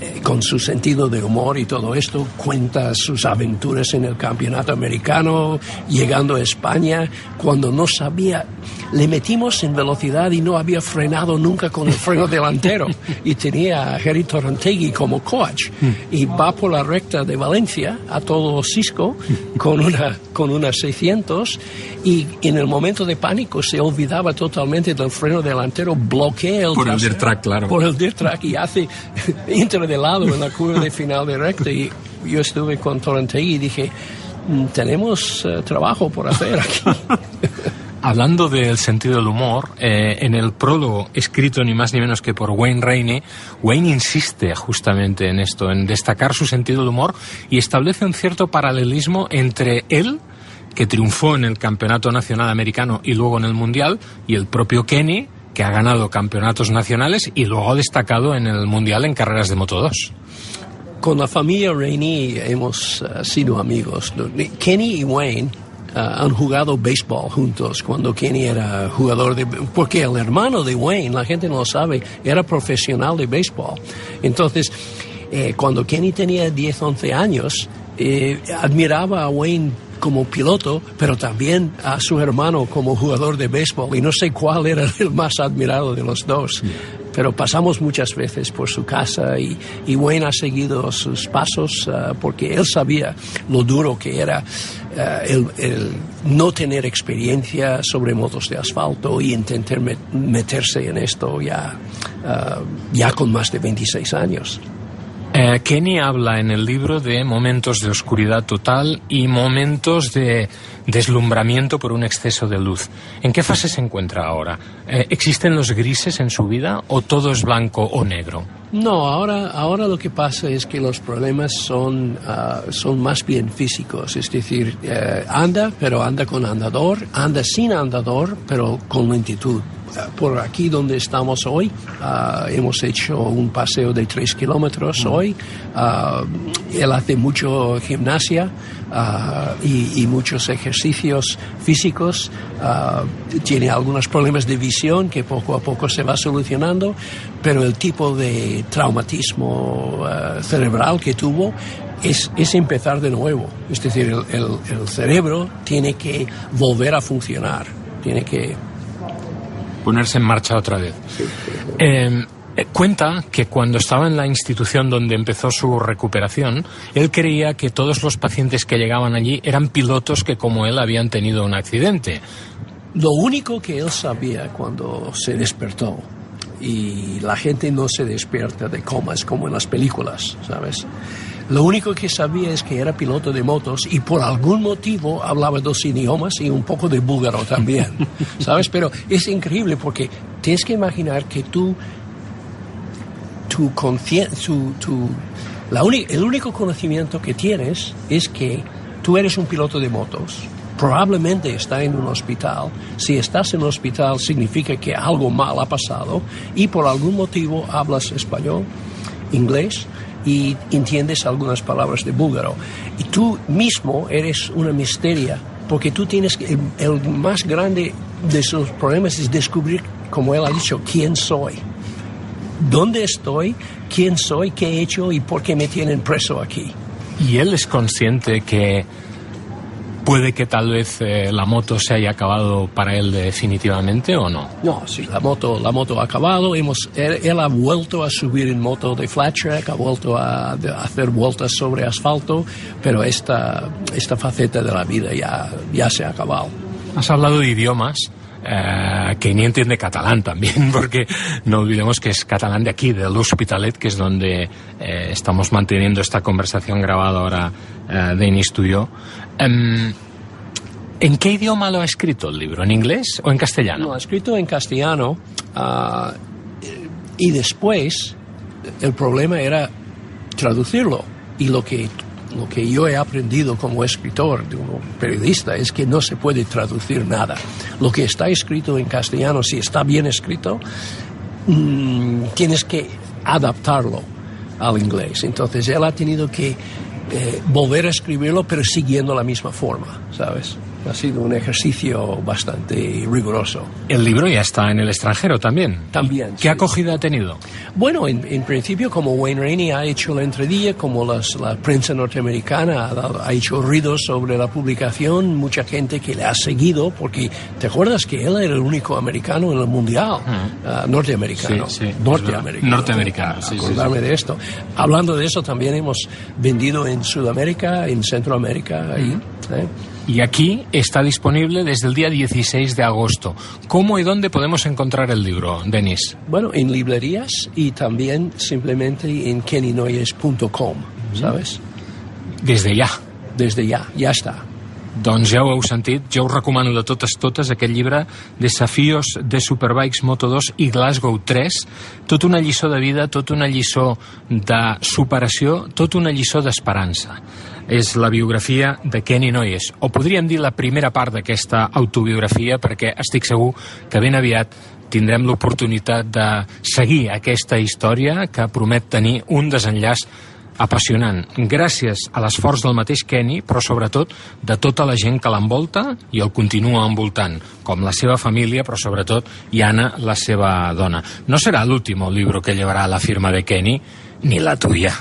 eh, con su sentido de humor y todo esto, cuenta sus aventuras en el campeonato americano, llegando a España, cuando no sabía, le metimos en velocidad y no había frenado nunca con el freno delantero. [LAUGHS] Y tenía a Jerry Torantegui como coach. Y va por la recta de Valencia a todo Cisco con una, con una 600 y en el momento de pánico se olvidaba totalmente del freno delantero, bloquea el Por el dirt track, claro. por el dirt track y hace [LAUGHS] de lado en la curva de final de recta y yo estuve con Torantegui y dije "Mm, tenemos eh, trabajo por hacer aquí [LAUGHS] hablando del sentido del humor, eh, en el prólogo escrito ni más ni menos que por Wayne Rainey, Wayne insiste justamente en esto, en destacar su sentido del humor y establece un cierto paralelismo entre él, que triunfó en el Campeonato Nacional Americano y luego en el Mundial, y el propio Kenny, que ha ganado campeonatos nacionales y luego ha destacado en el Mundial en carreras de Moto 2. Con la familia Rainey hemos uh, sido amigos. Kenny y Wayne uh, han jugado béisbol juntos cuando Kenny era jugador de... Porque el hermano de Wayne, la gente no lo sabe, era profesional de béisbol. Entonces, eh, cuando Kenny tenía 10, 11 años, eh, admiraba a Wayne como piloto, pero también a su hermano como jugador de béisbol. Y no sé cuál era el más admirado de los dos. Pero pasamos muchas veces por su casa y, Wayne ha seguido sus pasos uh, porque él sabía lo duro que era uh, el, no tener experiencia sobre motos de asfalto y intentar met meterse en esto ya, uh, ya con más de 26 años. Eh, Kenny habla en el libro de momentos de oscuridad total y momentos de deslumbramiento por un exceso de luz. ¿En qué fase se encuentra ahora? Eh, ¿Existen los grises en su vida o todo es blanco o negro? No, ahora, ahora lo que pasa es que los problemas son, uh, son más bien físicos, es decir, uh, anda, pero anda con andador, anda sin andador, pero con lentitud por aquí donde estamos hoy. Uh, hemos hecho un paseo de tres kilómetros hoy. Uh, él hace mucho gimnasia uh, y, y, muchos ejercicios físicos. tiene algunos problemas de visión que poco a poco se va solucionando, pero el tipo de traumatismo cerebral que tuvo es, es, empezar de nuevo. Es decir, el, el, el cerebro tiene que volver a funcionar. Tiene que ponerse en marcha otra vez. Eh, cuenta que cuando estaba en la institución donde empezó su recuperación, él creía que todos los pacientes que llegaban allí eran pilotos que como él habían tenido un accidente. Lo único que él sabía cuando se despertó, y la gente no se despierta de comas como en las películas, ¿sabes? Lo único que sabía es que era piloto de motos y por algún motivo hablaba dos idiomas y un poco de búlgaro también, [LAUGHS] ¿sabes? Pero es increíble porque tienes que imaginar que tú, tu tu, tu, la el único conocimiento que tienes es que tú eres un piloto de motos, probablemente está en un hospital. Si estás en un hospital significa que algo mal ha pasado y por algún motivo hablas español, inglés y entiendes algunas palabras de búlgaro. Y tú mismo eres una misteria, porque tú tienes el, el más grande de sus problemas es descubrir, como él ha dicho, quién soy. ¿Dónde estoy? ¿Quién soy? ¿Qué he hecho? ¿Y por qué me tienen preso aquí? Y él es consciente que puede que tal vez eh, la moto se haya acabado para él definitivamente o no. No, sí, la moto, la moto ha acabado. Hemos, él, él ha vuelto a subir en moto de flat track, ha vuelto a, a, hacer vueltas sobre asfalto, pero esta, esta faceta de la vida ya, ya se ha acabado. Has hablado de idiomas. Eh, que ni entiende catalán también, [LAUGHS] porque no olvidemos que es catalán de aquí, del Hospitalet, que es donde eh, estamos manteniendo esta conversación grabada ahora eh, y yo. Um, ¿En qué idioma lo ha escrito el libro? ¿En inglés o en castellano? No, ha escrito en castellano uh, y después el problema era traducirlo. Y lo que, lo que yo he aprendido como escritor, como periodista, es que no se puede traducir nada. Lo que está escrito en castellano, si está bien escrito, mmm, tienes que adaptarlo al inglés. Entonces él ha tenido que eh, volver a escribirlo, pero siguiendo la misma forma, ¿sabes? Ha sido un ejercicio bastante riguroso. El libro ya está en el extranjero también. También. ¿Qué sí. acogida ha tenido? Bueno, en, en, principio, como Wayne Rainey ha hecho la entredilla, como las, la prensa norteamericana ha, ha, hecho ruidos sobre la publicación, mucha gente que le ha seguido, porque te acuerdas que él era el único americano en el mundial uh, norteamericano. Sí, sí. Norteamericano. Norteamericano, sí, acordarme de esto. Hablando de eso, también hemos vendido en Sudamérica, en Centroamérica. Y, ¿eh? Y aquí está disponible desde el día 16 de agosto. ¿Cómo y dónde podemos encontrar el libro, Denis? Bueno, en librerías y también simplemente en kennynoyes.com, ¿sabes? Desde ya. Desde ya, ya está. Doncs ja ho heu sentit, jo us recomano de totes totes aquest llibre Desafíos de Superbikes Moto 2 i Glasgow 3, tot una lliçó de vida, tot una lliçó de superació, tot una lliçó d'esperança. És la biografia de Kenny Noyes, o podríem dir la primera part d'aquesta autobiografia, perquè estic segur que ben aviat tindrem l'oportunitat de seguir aquesta història que promet tenir un desenllaç apassionant, gràcies a l'esforç del mateix Kenny, però sobretot de tota la gent que l'envolta i el continua envoltant, com la seva família, però sobretot Yana, la seva dona. No serà l'últim libro que llevará la firma de Kenny, ni la tuya.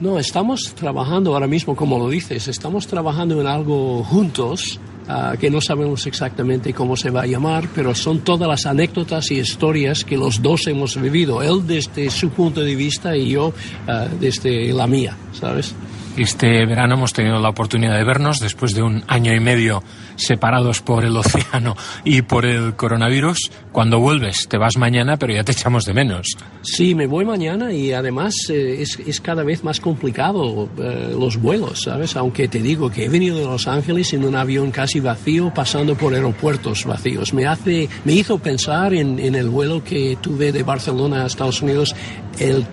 No, estamos trabajando ahora mismo, como lo dices, estamos trabajando en algo juntos uh, que no sabemos exactamente cómo se va a llamar, pero son todas las anécdotas y historias que los dos hemos vivido, él desde su punto de vista y yo uh, desde la mía, ¿sabes? Este verano hemos tenido la oportunidad de vernos después de un año y medio separados por el [LAUGHS] océano y por el coronavirus. Cuando vuelves, te vas mañana, pero ya te echamos de menos. Sí, me voy mañana y además eh, es, cada vez más complicado eh, los vuelos, ¿sabes? Aunque te digo que he venido de Los Ángeles en un avión casi vacío, pasando por aeropuertos vacíos. Me, hace, me hizo pensar en, en el vuelo que tuve de Barcelona a Estados Unidos el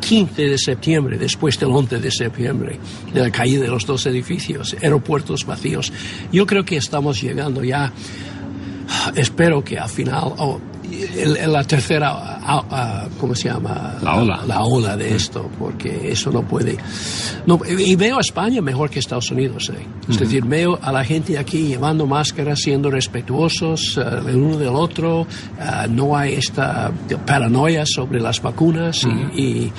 15 de septiembre, después del 11 de septiembre, de la caída de los dos edificios, aeropuertos vacíos. Yo creo que estamos llegando ya, espero que al final, la tercera, ¿cómo se llama? La ola. La ola de esto, porque eso no puede. No, y veo a España mejor que Estados Unidos. ¿eh? Es uh -huh. decir, veo a la gente aquí llevando máscaras, siendo respetuosos uh, el uno del otro. no hay esta paranoia sobre las vacunas -huh. y, y,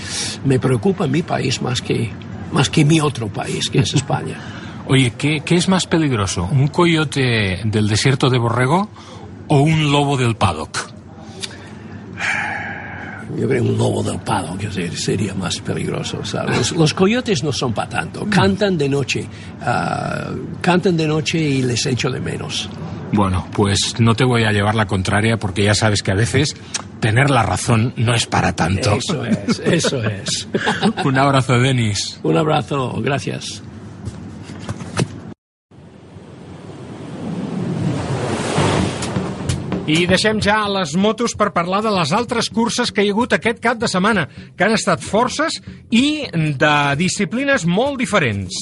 me preocupa mi país más que, más que mi otro país, que es España. [LAUGHS] Oye, ¿qué, ¿qué es más peligroso? ¿Un coyote del desierto de Borrego o un lobo del paddock? Yo creo un lobo del pado que sería más peligroso. ¿sabes? Los, los, coyotes no son para tanto, cantan de noche, uh, cantan de noche y les echo de menos. Bueno, pues no te voy a llevar la contraria porque ya sabes que a veces tener la razón no es para tanto. Eso es, eso es. [LAUGHS] un abrazo, Denis. Un abrazo, gracias. I deixem ja les motos per parlar de les altres curses que hi ha hagut aquest cap de setmana, que han estat forces i de disciplines molt diferents.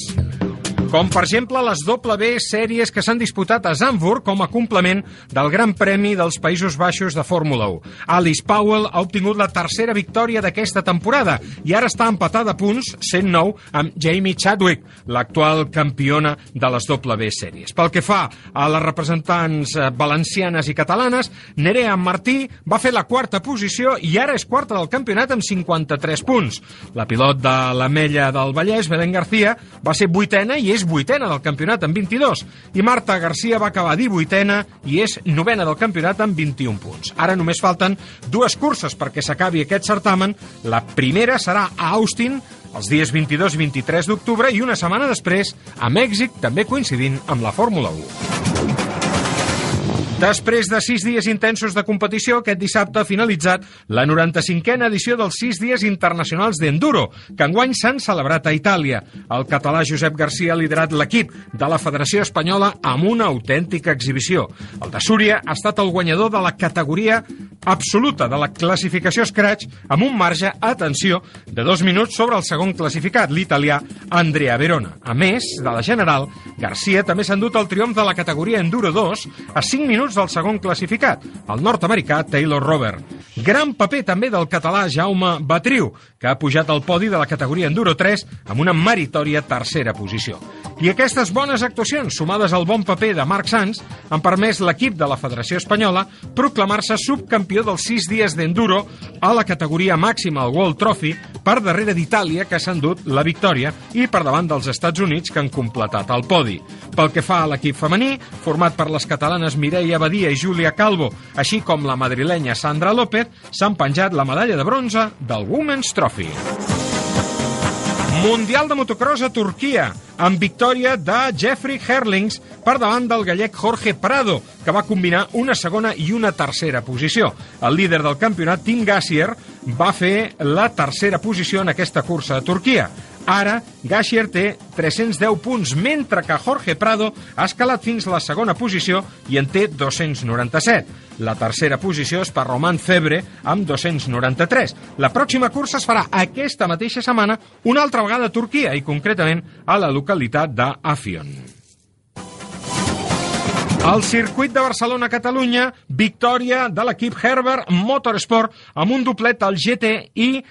Com, per exemple, les W sèries que s'han disputat a Zandvoort com a complement del Gran Premi dels Països Baixos de Fórmula 1. Alice Powell ha obtingut la tercera victòria d'aquesta temporada i ara està empatada a punts, 109, amb Jamie Chadwick, l'actual campiona de les W sèries. Pel que fa a les representants valencianes i catalanes, Nerea Martí va fer la quarta posició i ara és quarta del campionat amb 53 punts. La pilot de l'Ametlla del Vallès, Belén García, va ser vuitena i és vuitena del campionat amb 22 i Marta Garcia va acabar 18a i és novena del campionat amb 21 punts. Ara només falten dues curses perquè s'acabi aquest certamen. La primera serà a Austin els dies 22 i 23 d'octubre i una setmana després a Mèxic, també coincidint amb la Fórmula 1. Després de sis dies intensos de competició, aquest dissabte ha finalitzat la 95a edició dels sis dies internacionals d'enduro, que enguany s'han celebrat a Itàlia. El català Josep Garcia ha liderat l'equip de la Federació Espanyola amb una autèntica exhibició. El de Súria ha estat el guanyador de la categoria absoluta de la classificació Scratch amb un marge, atenció, de dos minuts sobre el segon classificat, l'italià Andrea Verona. A més de la general, Garcia també s'ha endut el triomf de la categoria Enduro 2 a 5 minuts del segon classificat, el nord-americà Taylor Robert. Gran paper també del català Jaume Batriu, que ha pujat al podi de la categoria Enduro 3 amb una meritòria tercera posició. I aquestes bones actuacions, sumades al bon paper de Marc Sanz, han permès l'equip de la Federació Espanyola proclamar-se subcampió dels 6 dies d'enduro a la categoria màxima, el World Trophy, per darrere d'Itàlia, que s'ha endut la victòria, i per davant dels Estats Units, que han completat el podi. Pel que fa a l'equip femení, format per les catalanes Mireia Badia i Júlia Calvo, així com la madrilenya Sandra López, s'han penjat la medalla de bronze del Women's Trophy. Mundial de motocross a Turquia, amb victòria de Jeffrey Herlings per davant del gallec Jorge Prado, que va combinar una segona i una tercera posició. El líder del campionat, Tim Gassier, va fer la tercera posició en aquesta cursa a Turquia. Ara, Gaxier té 310 punts, mentre que Jorge Prado ha escalat fins la segona posició i en té 297. La tercera posició és per Roman Febre amb 293. La pròxima cursa es farà aquesta mateixa setmana una altra vegada a Turquia i concretament a la localitat d'Afion. Al circuit de Barcelona-Catalunya, victòria de l'equip Herbert Motorsport amb un doblet al GT i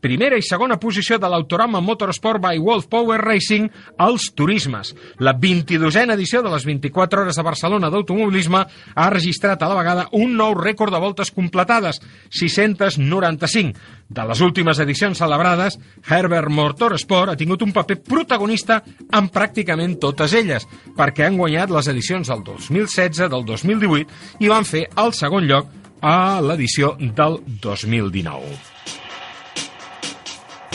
primera i segona posició de l'Autorama Motorsport by Wolf Power Racing als turismes. La 22a edició de les 24 hores de Barcelona d'automobilisme ha registrat a la vegada un nou rècord de voltes completades, 695. De les últimes edicions celebrades, Herbert Motorsport ha tingut un paper protagonista en pràcticament totes elles, perquè han guanyat les edicions del 2016, del 2018 i van fer el segon lloc a l'edició del 2019.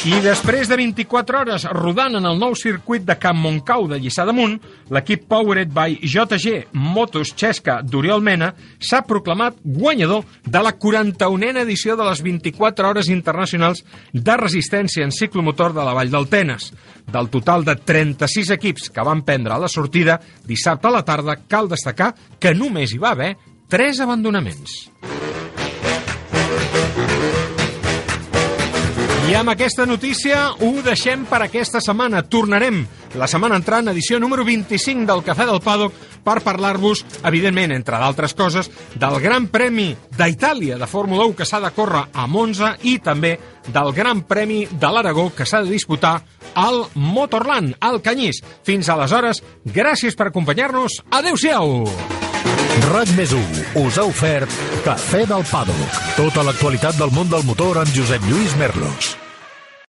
I després de 24 hores rodant en el nou circuit de Camp Montcau de Lliçà d'Amunt, l'equip Powered by JG Motos Xesca d'Oriol Mena s'ha proclamat guanyador de la 41a edició de les 24 hores internacionals de resistència en ciclomotor de la Vall del Tenes. Del total de 36 equips que van prendre la sortida dissabte a la tarda, cal destacar que només hi va haver 3 abandonaments. I amb aquesta notícia ho deixem per aquesta setmana. Tornarem la setmana entrant, edició número 25 del Cafè del Paddock, per parlar-vos, evidentment, entre d'altres coses, del Gran Premi d'Itàlia de Fórmula 1 que s'ha de córrer a Monza i també del Gran Premi de l'Aragó que s'ha de disputar al Motorland, al Canyís. Fins aleshores, gràcies per acompanyar-nos. Adéu-siau! RAC més us ha ofert Cafè del Pàdoc. Tota l'actualitat del món del motor amb Josep Lluís Merlos.